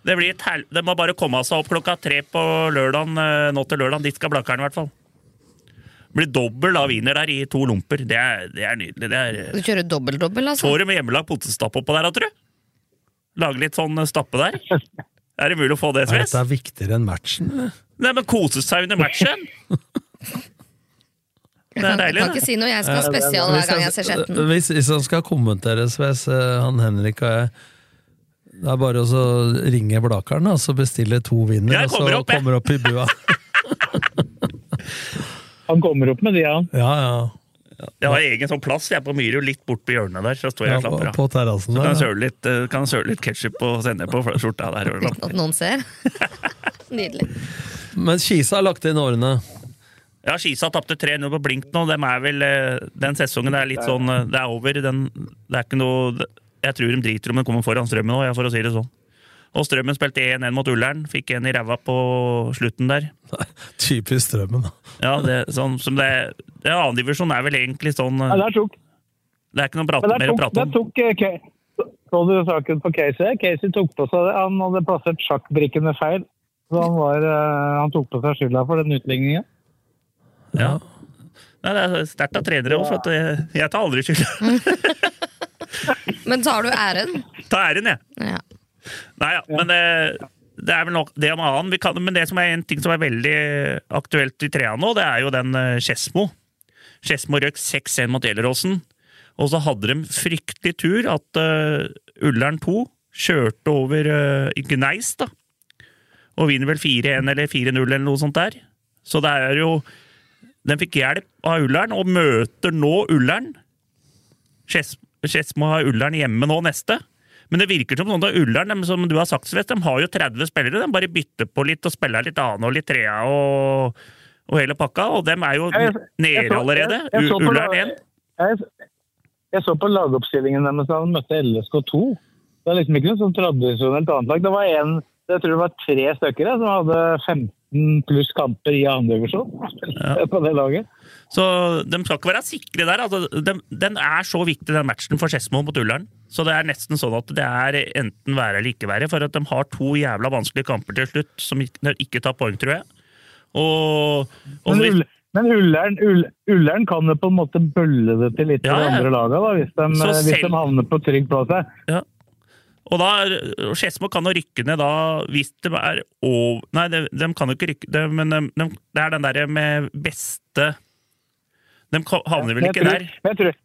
det, blir et hel... det må bare komme seg opp klokka tre på lørdagen, eh, nå til lørdagen. Dit skal Blakkaren, i hvert fall. Blir dobbel av wiener der i to lomper. Det er, det er nydelig. Det er, Du kjører dobbel-dobbel, altså? Får du med hjemmelagd potetstappe oppå der, da, tror du? Lage litt sånn stappe der? Er det mulig å få det, Er Sves? dette viktigere enn matchen? eller? Nei, men kose seg under matchen! Det er deilig, jeg kan ikke si noe, jeg skal ha spesial hver gang jeg ser Skjetten. Hvis, hvis han skal kommentere, Sves, eh, han Henrik og jeg Det er bare å ringe Blakeren og så bestille to vinner, og så kommer opp, kommer opp i bua. Han kommer opp med de, ja. Ja, ja. Jeg har egen sånn plass jeg er på Myhre, litt bort på hjørnet der. Så står jeg ja og på, slapper av. på terrassen Så kan der. jeg søle litt, eh, kan litt ketsjup og sennep på skjorta der. og Uten at noen ser. Nydelig. Men Kisa har lagt inn årene. Ja, Skisa tapte 3-0 på blink nå. Dem er vel, eh, den sesongen er litt sånn eh, Det er over. Den, det er ikke noe Jeg tror de driter om den kommer foran Strømmen nå, for å si det sånn. Og Strømmen spilte 1-1 mot Ullern. Fikk en i ræva på slutten der. Typisk Strømmen. da. Ja, det, sånn, som det, det Annendivisjon er vel egentlig sånn Ja, Det er tok, Det er ikke noe prat, der mer å tok, prate der Det tok okay. Så du saken på Casey? Casey tok på seg det. Han hadde plassert sjakkbrikkene feil. Så han, var, eh, han tok på seg skylda for den utligningen. Ja. Nei, det er sterkt av trenere òg, for at jeg, jeg tar aldri skylda. Men tar du æren? Ta æren, jeg. Ja. Nei, ja, men det, det er vel nok det om annen. Vi kan, men det som er en ting som er veldig aktuelt i trea nå, det er jo den eh, Skedsmo. Skedsmo røk 6-1 mot Gjelleråsen. Og så hadde de fryktelig tur at uh, Ullern 2 kjørte over uh, Gneis, da. Og vinner vel 4-1 eller 4-0 eller noe sånt der. Så det er jo Den fikk hjelp av Ullern, og møter nå Ullern. Skedsmo har Ullern hjemme nå neste. Men det virker som sånn at Ullern, som du har sagt, Svet, de har jo 30 spillere. De bare bytter på litt og spiller litt annen og litt trea og, og hele pakka. Og dem er jo nede allerede. Ullern 1. Jeg, så på lagoppstillingen deres da de møtte LSK2. Det er liksom ikke noe sånn tradisjonelt annet lag. Det var en, jeg tror det var tre stykker som hadde 15 pluss kamper i andre andredivisjon på det laget. Så de skal ikke være sikre der. Altså, den, den er så viktig, den matchen for Skedsmo mot Ullern. Så det er nesten sånn at det er enten være eller ikke være. For at de har to jævla vanskelige kamper til slutt som ikke, ikke tar poeng, tror jeg. Og, og Men, Ull, men Ullern, Ull, Ullern kan jo på en måte bølle det til litt Ja, for de andre lagene, da, hvis, de, hvis selv- de havner på trygg plass. Ja. Og da, Skedsmo kan jo rykke ned da hvis de er over Nei, de, de kan jo ikke rykke ned, Men de, de, det er den derre med beste De havner vel Men ikke der? Men jeg tror,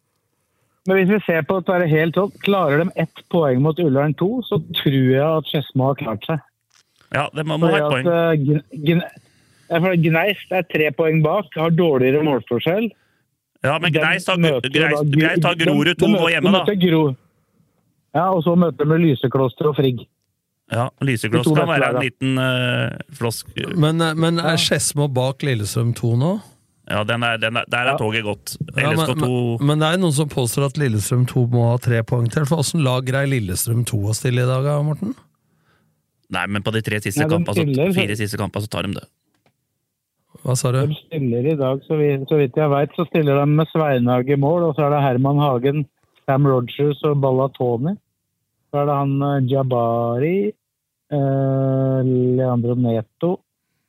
Men hvis vi ser på det er helt topp, klarer de ett poeng mot Ullern 2, så tror jeg at Skedsmo har klart seg. Ja, det må, må ha et poeng. at, uh, Gneist er tre poeng bak, har dårligere målforskjell. Ja, men Gneist har, møter Gneis, da- Gneis tar Grorud 2 de nå hjemme, da. Gro. Ja, og så møter de Lysekloster og Frigg. Ja, Lysekloster kan være en liten uh, flosk... Men, eh, men er Skedsmo bak Lillestrøm 2 nå? Ja, den er, den er, der er toget gått. Ja, LSK2 men, men, men det er noen som påstår at Lillestrøm 2 må ha tre poeng til. For Åssen lag greier Lillestrøm 2 å stille i dag, Morten? Nei, men på de tre siste Nei, kampene, så, stiller, så- fire siste kampene, så tar de det. Hva sa du? De stiller i dag, så vidt, så vidt jeg veit, så stiller de med Sveinhage i mål, og så er det Herman Hagen, Sam Rogers og Ballatoni. Så er det han eh, Jabari, eh, Leandro Neto,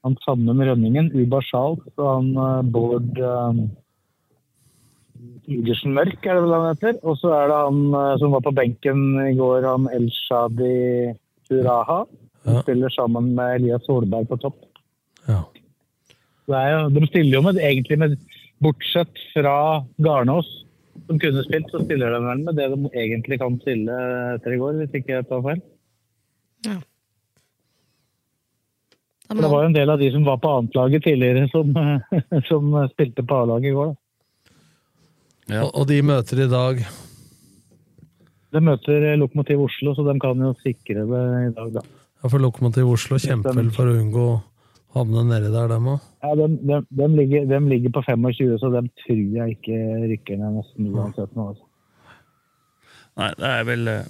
han Sandum Rønningen, Uba Charles og han eh, Bård eh, Igersen Mørk, er det vel han heter. Og så er det han eh, som var på benken i går, han Elshadi Turaha. Ja. spiller sammen med Elias Solberg på topp. Ja. Det er jo, de stiller jo med, egentlig med Bortsett fra Garnås, som kunne spilt, så stiller de vel med det de egentlig kan stille etter i går, hvis ikke jeg tar feil. For det var jo en del av de som var på annetlaget tidligere, som, som spilte på A-laget i går. Da. Og, og de møter i dag De møter Lokomotiv Oslo, så de kan jo sikre det i dag, da. ja, For Lokomotiv Oslo kjemper vel for å unngå å havne nedi der, dem òg. Ja, de, de, de, ligger, de ligger på 25, så de tror jeg ikke rykker ned nesten uansett nå. Altså. Nei, det er vel eh,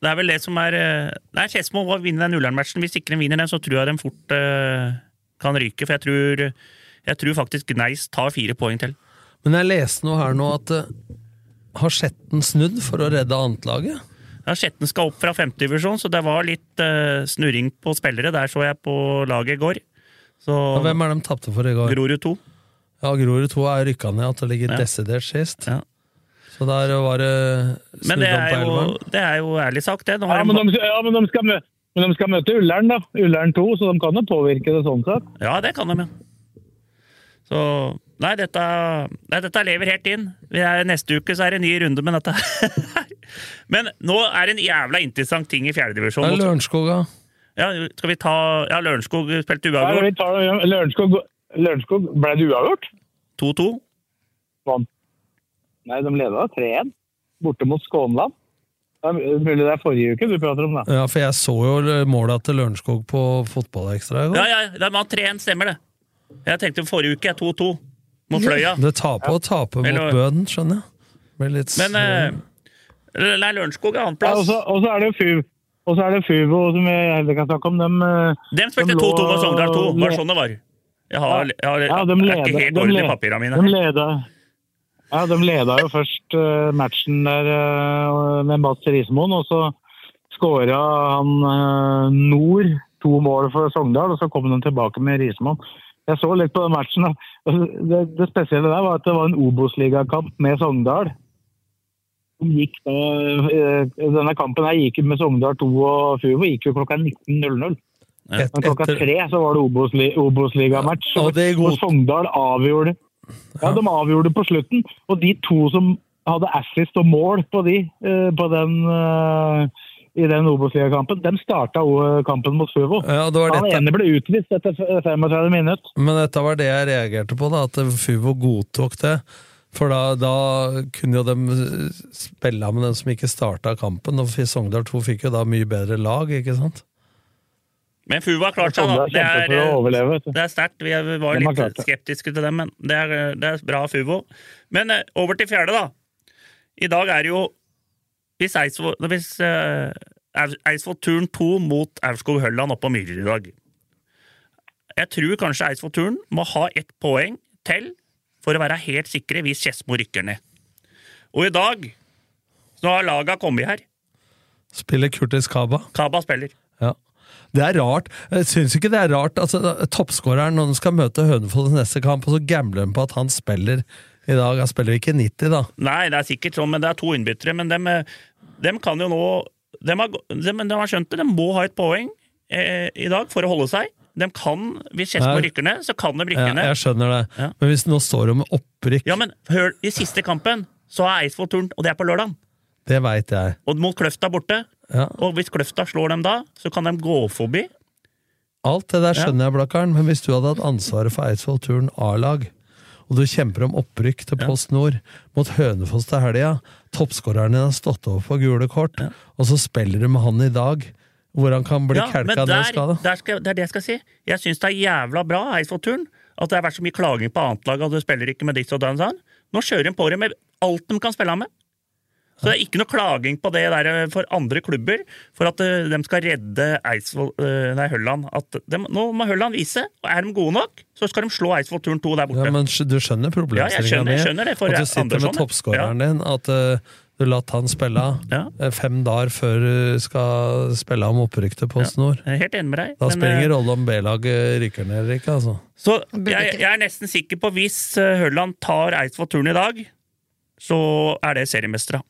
det er vel det som er det Nei, Skedsmo må vinne den Ullern-matchen. Hvis ikke de vinner den, så tror jeg de fort uh, kan ryke. For jeg tror, jeg tror faktisk Gneis tar fire poeng til. Men jeg leste noe her nå at uh, har Skjetten snudd for å redde annetlaget? Ja, Skjetten skal opp fra femtedivisjon, så det var litt uh, snurring på spillere. Der så jeg på laget i går. Så Ja, hvem er de tapte for i går? Grorud 2. Ja, Grorud 2 er rykka ned, at det ligger Ja. desidert sist. Ja. Så der var det Men det er, jo, det er jo ærlig sagt, det. Nå Ja, men de, ja, men de, skal, møte, men de skal møte Ullern, da. Ullern 2, så de kan jo påvirke det sånn sett. ja, det kan de, ja. Så Nei, dette, nei, dette lever helt inn. Vi er, neste uke så er det en ny runde med dette. Men nå er det en jævla interessant ting i fjerdedivisjon. Det er Lørenskog, da. Ja, skal vi ta Ja, Lørenskog spilte Ja, vi uavgjort. tar Lørenskog, Lørenskog ble det uavgjort? 2-2. Vant. Nei, de leda 3-1 borte mot Skånland. Mulig det er forrige uke du prater om, da. Ja, for jeg så jo måla til Lørenskog på Fotballekstra i går. Ja, ja, de har 3-1, stemmer det. Jeg tenkte forrige uke 2-2 mot Fløya. Det taper og taper mot Eller- Bøden, skjønner jeg. Blir litt Men eh, Nei, Lørenskog er annenplass. Ja, og så er det jo. Og så er det Fuvo, som jeg heller kan snakke om. Dem, eh, De spilte de 2-2 lå- mot Sogndal 2. Det var sånn det var. Jeg har, jeg har, Ja, de det er ikke helt ordentlig orden i papirene mine. De leder leda, ja, de leda jo først eh, matchen der eh, med Mats Rismoen, og så skåra han eh, Nord to mål for Sogndal, og så kom de tilbake med Rismoen. Jeg så litt på den matchen. Det, det spesielle der var at det var en Obos-ligakamp med Sogndal. Gikk da, denne kampen her gikk med Sogndal 2 og Fuvo gikk jo klokka 19.00. Men klokka tre så var det Obos-ligamatch. Obos-ligamatch. Og Sogndal avgjorde. Ja, de avgjorde på slutten. Og de to som hadde assist og mål på de eh, på den, eh, i den Obos-ligakampen, de starta kampen mot Fuvo. ja, det var Han dette, ene ble utvist etter 35 minutter. men dette var det jeg reagerte på, da, at Fuvo godtok det. For da, da kunne jo de spille med den som ikke starta kampen, og Sogndal 2 fikk jo da mye bedre lag, ikke sant? Men Fuvo har klart seg, da. Det er, overleve. det er sterkt. Vi var litt skeptiske til dem, men det er, det er bra Fuvo. Men eh, over til fjerde, da. I dag er det jo Hvis Eidsvoll, hvis, eh, Eidsvoll Turn 2 mot Aurskog Hølland oppe på Myrer i dag. Jeg tror kanskje Eidsvoll Turn må ha ett poeng til for å være helt sikre hvis Skedsmo rykker ned. Og i dag så har laga kommet her. Spiller Kurtis Kaba. Kaba spiller. Det er rart. Jeg syns ikke det er rart. Altså, Toppskåreren når han skal møte Hønefoss neste kamp, og så gambler han på at han spiller i dag. Han spiller ikke 90, da. Nei, det er sikkert sånn, men det er to innbyttere. Men dem, eh, dem kan jo nå dem har, dem, de har skjønt det, de må ha et poeng eh, i dag for å holde seg. De kan, Hvis Skedsmo rykker ned, så kan de rykke Ja, jeg skjønner det. Ja. Men hvis nå står om opprykk Ja, men hør, i siste kampen så er Eidsvoll turn, og det er på lørdag. Det veit jeg. Og mot Kløfta borte. Ja. Og hvis Kløfta slår dem da, så kan de gå forbi. Alt det der skjønner jeg, Blakkaren, men hvis du hadde hatt ansvaret for Eidsvoll Turn A-lag, og du kjemper om opprykk til Post Nord mot Hønefoss til helga, toppskåreren din har stått over på gule kort, og så spiller du med han i dag, hvor han kan bli Ja, kelka ned skada. det er det jeg skal si. Jeg syns det er jævla bra, Eidsvoll-turen, at det har vært så mye klaging på annet lag, og du spiller ikke med ditt og sånn. Nå kjører de på det med alt de kan spille med. Så det er ikke noe klaging på det der eh, for andre klubber, for at eh, de skal redde Eidsvoll, eh, nei, Hølland. At de, nå må Hølland vise, og er de gode nok, så skal de slå Eidsvoll-turen 2 der borte. Ja, men du skjønner Ja, problemstillinga mi? for At du sitter Andersson, med ja. din, at uh, du latt han spille ja. fem dager før du skal spille om opprykk på snor. Jeg er helt enig med deg. Da men, spiller det ingen rolle om B-laget ryker ned eller ikke, altså. Så jeg, jeg er nesten sikker på hvis Hølland tar Eidsvoll-turen i dag, så er det seriemestere.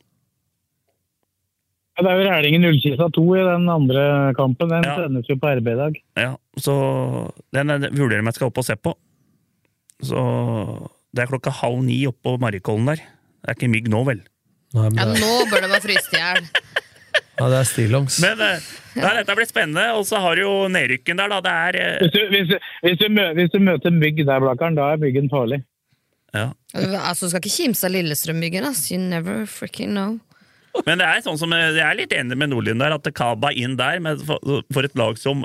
Ja, det er jo Rælingen Ullkisa 2 i den andre kampen. Den sendes jo på RB i dag. Ja, så den er- vurderer jeg skal opp og se på. Så det er klokka halv ni oppå Marikollen der. Det er ikke mygg nå, vel? Nei, men Ja, nå bør det være fryst i hjel. ja, det er stillongs. Men eh, nei, dette blir spennende, og så har du jo nedrykken der, da. Det er eh, Hvis du, hvis, du, hvis, du mø, hvis du møter mygg der, Blakkaren, da er myggen farlig. ja. Altså, du skal ikke kimse av Lillestrøm-byggen, ass. You never freaking know. Men det er sånn som Jeg er litt enig med Nordlien der, at Kaba inn der med, for, for et lag som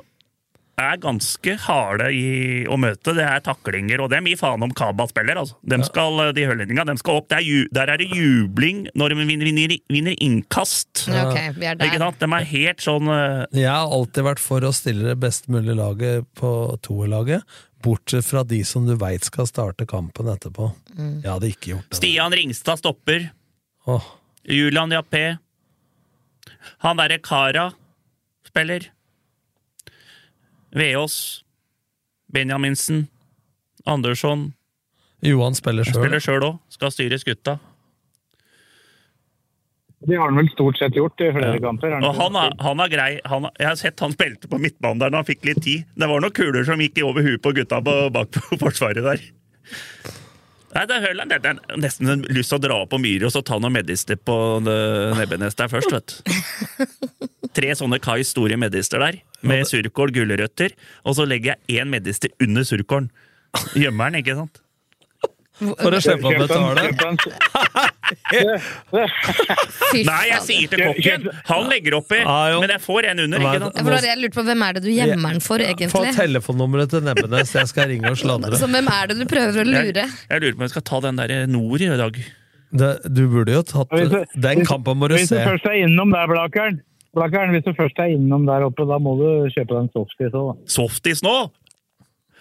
er ganske harde i å møte. Det er taklinger, og det er mye faen om Kaba spiller. Altså. De skal, de hølendinga, de skal opp. Det er ju, der er det jubling når de vinner, vinner, vinner innkast. Ja, ok, vi er der. Ikke sant? De er helt sånn uh... Jeg har alltid vært for å stille det best mulige laget på toerlaget, bortsett fra de som du veit skal starte kampen etterpå. Mm. Jeg hadde ikke gjort det. Stian Ringstad stopper. Åh. Julian Jappé. Han derre Kara spiller. Veås. Benjaminsen. Andersson. Johan spiller sjøl. Spiller sjøl òg. Skal styre skutta. Det har han vel stort sett gjort i flere kamper. har han Og han er, han er grei. Han, er- jeg har sett han spilte på midtbanen der da han fikk litt tid. Det var noen kuler som gikk over huet på gutta på, bak på forsvaret der. Nei, det er Hørland. Det er nesten en lyst til å dra opp på Myhre og så ta noen medister på Nebbenes der først, vet du. Tre sånne Kai store medister der, med surkål, gulrøtter, og så legger jeg én medister under surkålen. Gjemmer den, ikke sant? For å slippe å betale. Nei, jeg sier til kokken! Han legger oppi, men jeg får en under, ikke sant? For jeg lurt på Hvem er det du gjemmer den for, Få telefonnummeret til Nebbenes, jeg skal ringe og sladre. Så hvem er det du prøver å lure? Jeg, jeg lurer på om jeg skal ta den der Nord i dag. Det, du burde jo tatt Hvis Den kampen må du Hvis du først er innom der, Blakeren. Blakkaren, hvis du først er innom der oppe, da må du kjøpe deg en softis òg. Softis nå?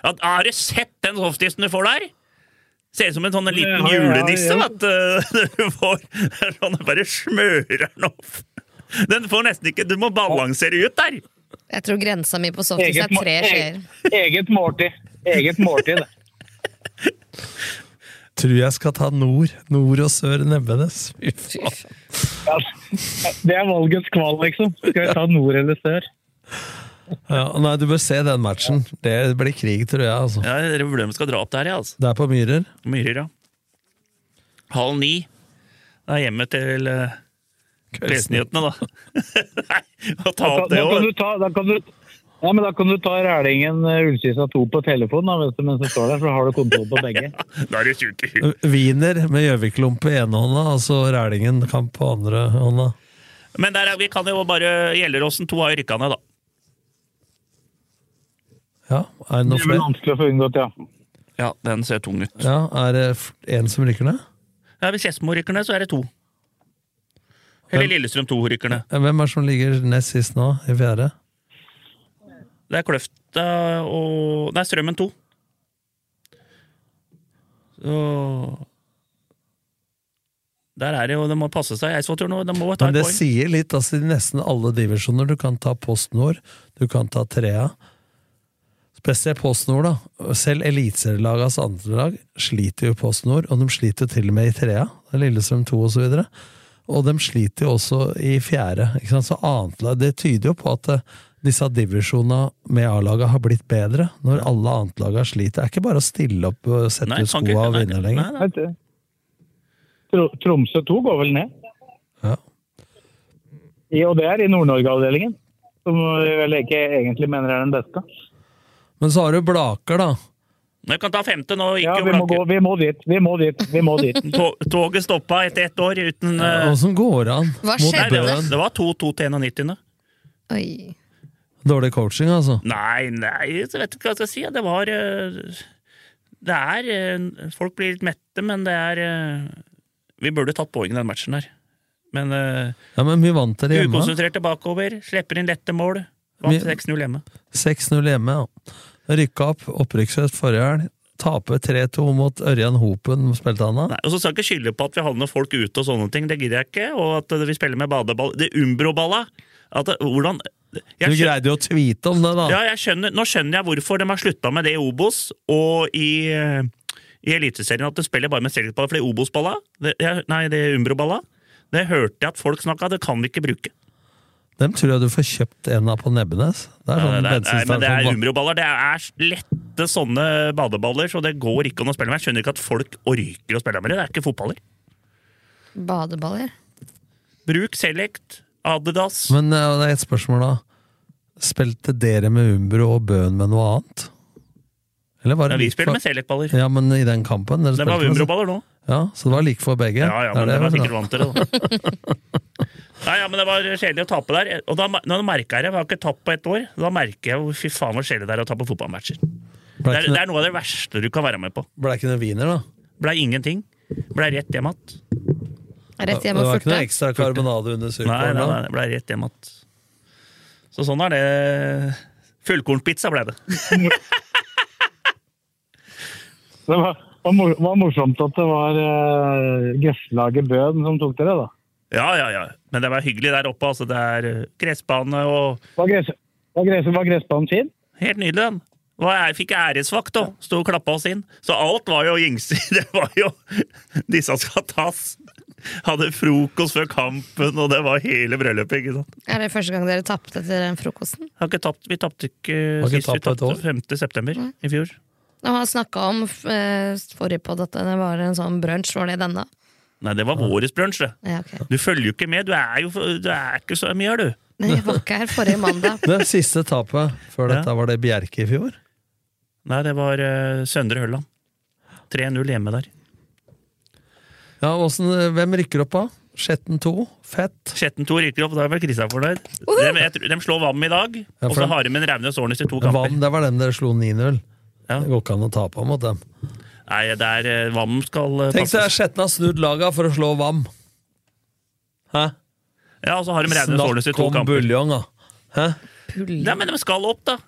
Har du sett den softisen du får der? Ser ut som en sånn liten Ja, ja, ja, julenisse, ja. vet du. Du får sånn, bare smører den opp. Den får nesten ikke Du må balansere ut der! Jeg tror grensa mi på softis er tre skjeer. eget- Eget måltid. Eget måltid. det. Tror jeg skal ta nord. Nord og sør Nebbenes. Fy faen. Ja, det er valgets kval, liksom. Skal vi ta nord eller sør? Ja, nei, du bør se den matchen. Det blir krig, tror jeg. altså. Ja, Dere vurderer om vi skal dra opp der, ja. altså. Det er på Myrer. Myrer, ja. Halv ni. Det er hjemme til uh, Klesnyhetene, da. Nei, ta Da, opp det da, kan òg. du ta, da, kan du, ja, men da kan du ta Rælingen uh, Ullkisa 2 på telefon da, vet du, mens du står der, for da har du kontroll på begge. Da er det sjukt i. Wiener med Gjøvik-lompe i ene hånda, altså Rælingen kamp på andre hånda. Men der, er- vi kan jo bare Gjelleråsen 2 har jo rykka ned, da. Ja, er det Det noe vel flere? vanskelig å få unngått, ja. Ja, den ser tung ut. Ja, Er det én som rykker ned? Ja, Hvis Skedsmo rykker ned, så er det to. Eller Lillestrøm 2 rykker ned. Hvem er det som ligger nest sist nå, i fjerde? Det er Kløfta og Nei, Strømmen 2. Så Der er det jo Det må passe seg. Eidsvollturen nå, det må ta Men det sier litt, altså i nesten alle divisjoner. Du kan ta Post Nord, du kan ta Trea. Spesielt Post Nord, da. Selv eliteserielagets andre lag sliter jo i Post Nord, og de sliter til og med i Trea. Lillestrøm 2 og så. Og de sliter jo også i fjerde. Ikke sant? Så annet Det tyder jo på at eh, disse divisjonene med A-laget har blitt bedre, når alle annetlaga sliter. Det er ikke bare å stille opp og sette Nei, ut skoa og vinne lenger. nei. nei. Tro Tromsø 2 går vel ned. Ja. I, og det er i Nord-Norge-avdelingen, som vi vel ikke egentlig mener er den beste. Men så har du Blaker, da. Jeg kan ta femte nå. Ikke Ja, vi må, gå, vi må dit, vi må dit, vi må dit. Toget stoppa etter ett år uten eh, Åssen går det an Hva skjedde? Nei, Det var 2-2 til 91. Oi. Dårlig coaching, altså. Nei, nei, jeg vet ikke hva jeg skal si. Det var eh, Det er eh, Folk blir litt mette, men det er Vi burde tatt poeng i den matchen her. Men uh, Ja, Men vi vant dere hjemme. ukonsentrerte bakover, slipper inn lette mål. Vant 6-0 hjemme. 6-0 hjemme, ja. Rykka opp, opprykksrett forrige helg. Tape 3-2 mot Ørjan Hopen, spilte han da? Nei, og så skal jeg ikke skylde på at vi havner folk ute og sånne ting, det gidder jeg ikke. Og at eh, vi spiller med badeball. Det Umbro-balla Hvordan Du greide jo å tweete om det, da. ja, skjønner, Nå skjønner jeg hvorfor de har slutta med det i Obos og i, eh, i Eliteserien. At de spiller bare med selgballer. For det Obos-balla, nei, det Umbro-balla, det hørte jeg at folk snakka, det kan vi ikke bruke. Dem tror jeg du får kjøpt en av på Nebbenes. Det er sånn nei, nei, men det er umroballer Umbro-baller. Det er lette sånne badeballer, så det går ikke an å spille med. Jeg skjønner ikke at folk orker å spille med det. Det er ikke fotballer. Badeballer. Bruk Select, Adidas. Men eh, det er et spørsmål, da. Spilte dere med Umbro og Bøhn med noe annet? Eller var Ja, vi for- med Select-baller. Ja, men i den kampen? Det var Umbro-baller nå. Ja, Så det var like for begge? Ja, ja, men det, det var sikkert vant til det. Da. Nei, ja, men Det var kjedelig å tape der. Og da, nå merka jeg det. Vi har ikke tapt på ett år. Da merker jeg hvor fy faen hvor kjedelig det er å tape fotballmatcher. Det er, det er noe av det verste du kan være med på. Ble ikke noen wiener, da? Blei ingenting. Blei rett hjem igjen. Rett hjem det var ikke noe ekstra karbonade under surkålen? nei, nei, nei, det blei rett hjem igjen. Så sånn er det. Fullkornpizza ble det. Det var, var, var morsomt at det var uh, gresslaget Bøen som tok dere, da. Ja, ja, ja. Men det var hyggelig der oppe. altså. Det er eh, gressbane og Var, gress, var, gress, var gressbanen fin? Helt nydelig, den. Jeg fikk æresvakt, da. Sto og klappa oss inn. Så alt var jo jingsi. Det var jo Disse skal tas. Hadde frokost før kampen, og det var hele bryllupet. ikke sant? Er det første gang dere tapte etter den frokosten? Har ikke tapt, vi tapte ikke ikke sist. Vi tapt tapte 5. september i fjor. Og har snakka om eh, forrige podd at det var en sånn brunsj. Var det denne? Nei, det var våres brunsj, det. Ja, okay. Du følger jo ikke med. Du er jo du er ikke så mye, er du. Nei, jeg var ikke her forrige mandag. Det siste tapet før Ja. dette, var det Bjerke i fjor? Nei, det var uh, Søndre Hølland. 3-0 hjemme der. Ja, hvordan, Hvem rykker opp, da? Skjetten 2? Fett? Skjetten 2 rykker opp, da er vel Kristian fornøyd. De, de slår Vam i dag, Ja, og så har de en Raunes Årnes i to kamper. Vam, det var den dere slo 9-0. Ja. Det går ikke an å tape mot dem. Nei, det er eh, Vam skal eh, Tenk deg passes. Skjetten har snudd laga for å slå Vam. Hæ? Ja, og så har de Reine Sårnes i Snakk to om kamper. buljong, da. Hæ? Ja, men de skal opp, da.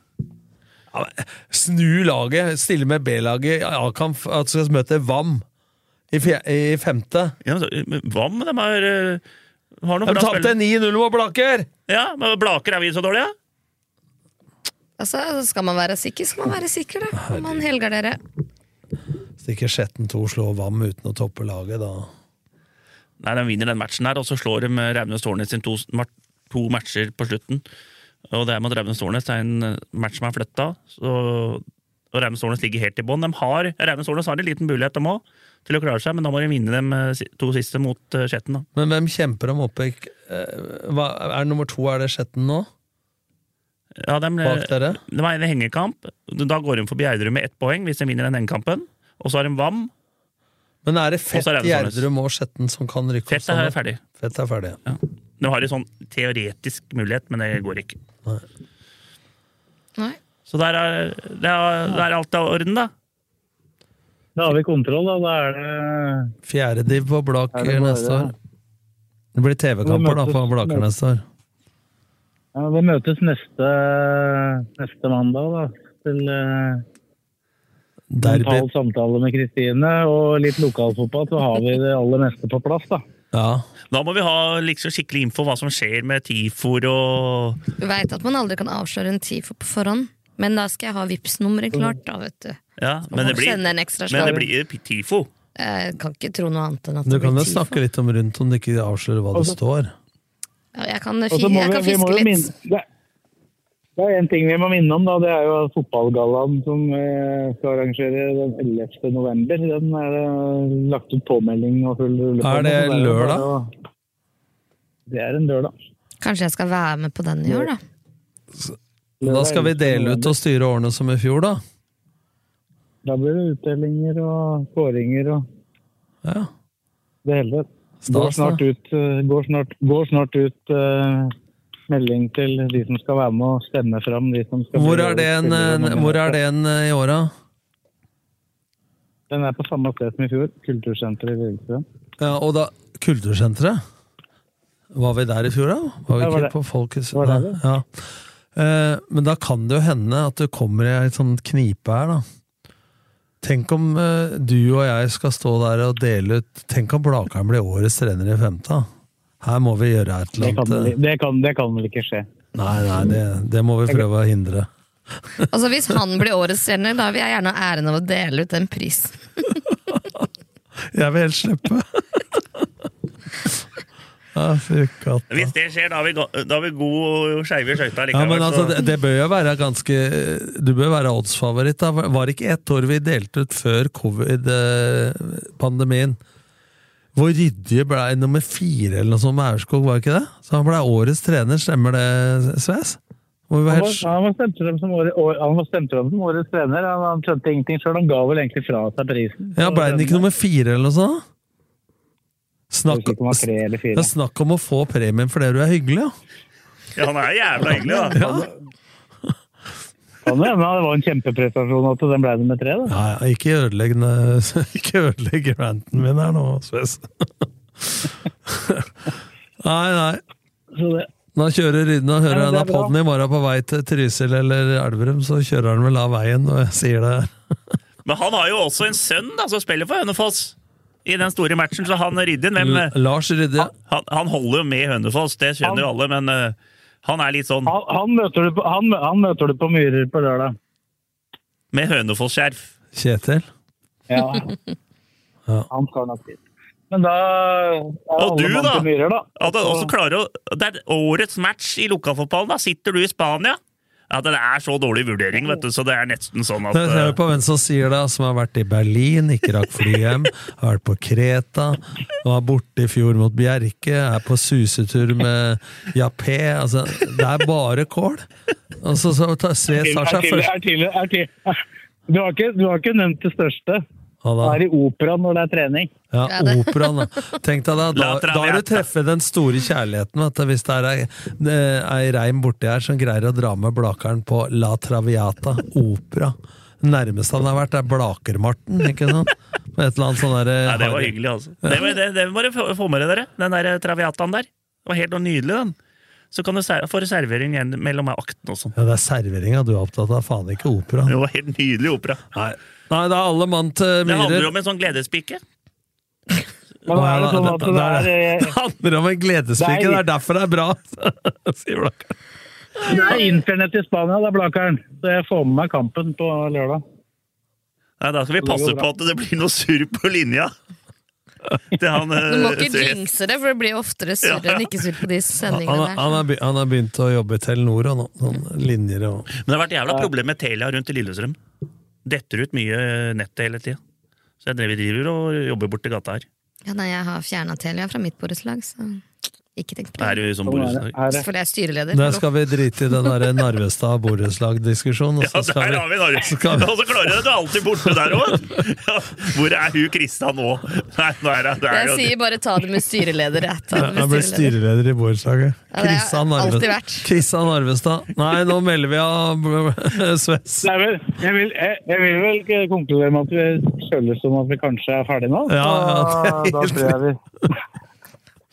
Snu laget, stille med B-laget i A-kamp, at skal møte Vam i, fje- i femte. Ja, men Vam, de har, eh, har noe De bra tapte 9-0 mot Blaker! Ja, men Blaker er vi så dårlige? Altså, Skal man være sikker, skal man være sikker, da. Om man helger dere. Hvis ikke Skjetten 2 slår Vam uten å toppe laget, da Nei, de vinner den matchen her, og så slår de eh, Raunes Årnes sin to, to matcher på slutten. Og det er mot Raunes Årnes. Det er en eh, match som er flytta. Og Raunes Årnes ligger helt i bånn. De har, Raunes Årnes har en liten mulighet de òg, til å klare seg, men da må de vinne de to siste mot eh, Skjetten. da. Men hvem kjemper om oppgikk? Er det Er nummer to er det Skjetten nå? Ja, de, Bak dere? de er en hengekamp. Da går de forbi Gjerdrum med ett poeng hvis de vinner den hengekampen. Og så har de Vam. Men er det Fett, er. Gjerdrum og Skjetten som kan rykke opp Fett er ferdig. Fett er ferdig. Ja. De har de sånn teoretisk mulighet, men det går ikke. Nei. Så der er, det er, det er alt i orden, da. Da har vi kontroll, da. Da er det Fjerde div på Blaker Er neste år. Det blir TV-kamper da på Blaker neste år. Ja, Vi møtes neste, neste mandag, da. Til Derby. mental samtale med Kristine og litt lokalfotball, så har vi det aller meste på plass, da. Ja. Da må vi ha liksom skikkelig info hva som skjer med TIFOR og Du veit at man aldri kan avsløre en TIFO på forhånd, men da skal jeg ha Vipps-nummeret klart, da, vet du. Ja, men det blir, men det blir TIFO. Jeg kan ikke tro noe annet enn at Du det kan jo snakke litt om rundt om du ikke avslører hva det står. Jeg kan, fi- jeg kan vi fiske vi litt. minne det, Det er en ting vi må minne om, da. Det er jo fotballgallaen som eh, skal arrangere den 11. november. Den er det lagt ut påmelding og full rulle på. Er det lørdag? Det er en lørdag. Kanskje jeg skal være med på den i år, da. Da skal vi dele ut og styre årene som i fjor, da. Da blir det utdelinger og skåringer og Ja. det hele. Går snart ut, eh, går snart, går snart ut uh, melding til de som skal være med og stemme fram de som skal Hvor er det en, hvor er det en eh, i åra? Den er på samme sted som i fjor. Kultursenteret i Lillestrøm. Ja, og da Kultursenteret? Var vi der i fjor, da? Var vi Ja, var ikke det- på Folkets var det det? Ja. Eh, men da kan det jo hende at du kommer i ei sånn knipe her, da. Tenk om eh, du og jeg skal stå der og dele ut Tenk om Blakheim blir årets trener i femte? Her må vi gjøre et eller Det kan, annet. eh. det, kan, det kan vel ikke skje. Nei, nei, det, det må vi prøve å hindre. Altså Hvis han blir årets trener, da vil jeg gjerne ha æren av å dele ut den prisen. Jeg vil helst slippe. ja. Hvis det skjer, da har vi, da har vi god skeive i skøyta Ja, likevel. men altså, det, det bør jo være ganske Du bør være oddsfavoritt. da. Var det ikke ett år vi delte ut før covid-pandemien? Hvor ryddige ble nummer fire eller noe sånt med Aurskog, var det ikke det? Så han ble årets trener, stemmer det, Sves? Han var, han var stemt frem som, år, han var stemt frem som årets trener. Han, han skjønte ingenting sjøl. Han ga vel egentlig fra seg prisen. Ja, Ble den ikke nummer fire eller noe sånt? Snakk, Jeg husker ikke om han var tre eller det er snakk om å få premien fordi du er hyggelig, ja. Ja, han er jævla hyggelig, da. Kan det hende det var en kjempeprestasjon at den ble nummer tre. da. Ja, ja, ikke ødelegg ikke ødelegg ranten min her nå, Sves. nei, nei. Så det, Nå kjører Rydna og hører Ja, er bra. podden i morgen på vei til Trysil eller Elverum, så kjører han vel av veien når jeg sier det. Men han har jo også en sønn da, som spiller for Hønefoss. I den store matchen, så han Rydden hvem, Lars Rydde. han, han holder jo med Hønefoss, det skjønner jo alle, men eh, han er litt sånn han, han, møter du på, han, han møter du på Myrer på lørdag. med Hønefoss-skjerf. Kjetil. Ja. Ja. Han skal nok dit. Men da er Og du, da? Myrer, da. At du også klarer å, det er årets match i lokalfotballen. Da sitter du i Spania. Ja, Det er så dårlig vurdering, vet du, så det er nesten sånn at ser eh, på hvem som sier det, som har vært i Berlin, ikke rakk fly hjem, har vært på Kreta, var borte i fjor mot Bjerke, er på susetur med Jappé altså, Det er bare kål! Og så, så tar Sve tar seg først. Du, du har ikke nevnt det største. Ja, da. Er det opera når det er trening. Ja, opera operaen. da. Tenk deg det. da, da har du truffet den store kjærligheten. Vet du, hvis det er ei, eh, ei reim borti her som greier å dra med Blakeren på La Traviata opera. Nærmest han har vært, er Blaker-Marten, ikke sant? Med et eller annet sånn derre Nei, det var hyggelig, altså. Det, var- det, det må dere få med dere, den der eh, traviataen der. Det var helt nydelig, den. Så kan du få servering mellom aktene og sånn. Ja, det er serveringa du er opptatt av, faen ikke opera. Det var helt nydelig opera. Nei. Nei, det er alle mann til Det handler myrer. om en sånn gledespike. Men er det sånn at det er, eh, Det handler om en gledespike, det er derfor det er bra! Sier Blakeren. det er internett i Spania, det er Blakeren. Så jeg får med meg kampen på lørdag. Nei, Da skal vi passe på at det blir noe surr på linja. Han, eh, Du må ikke jinxe det, for det blir oftere surr enn ikke surr på de Han, sendingene der. han har begynt å jobbe i Telenor og nå, sånn linjer og Men det har vært jævla problem med Telia rundt i Lillestrøm. Detter ut mye nettet hele tida. Så jeg driver, og jobber borti gata her. Ja, nei, jeg har fjerna Telia fra mitt borettslag, så ikke tenk på Er det. du som Sånn er det. borettslag? Her er- For jeg er styreleder. Der skal vi drite i den der Narvestad borettslag-diskusjonen. Ja, der vi- har vi vi- Og så klarer du det alltid borte der òg! Ja, hvor er hun Krista nå? Nei, nå er det, det er Jeg jo sier bare ta det med styreleder. Jeg, ta det Jeg ble styreleder. i borettslaget. Ja, det har Kristian Narvestad. Nei, nå melder vi av Sves. Vel, jeg, vil, jeg, jeg vil vel ikke konkludere med at vi føles som at vi kanskje er ferdige nå. Ja, ja, det er da, da tror jeg vi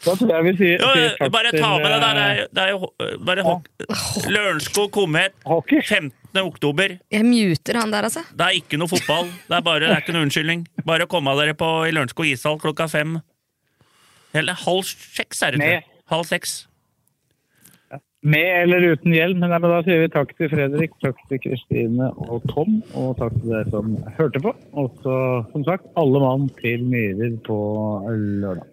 Da tror jeg vi sier, Ja, sier bare ta med det der. Det eh, er, det er jo bare hok- Lørenskog Komhet. 15. oktober. Jeg muter han der, altså. Det er ikke noe fotball. Det er bare, det er ikke noe unnskyldning. Bare komme dere på i Lørenskog ishall klokka fem. Eller halv seks, er det ikke? Halv seks. Med eller uten hjelm. Men, nei, men da sier vi takk til Fredrik, takk til Kristine og Tom, og takk til dere som hørte på. Og så, som sagt, alle mann til Myrer på lørdag.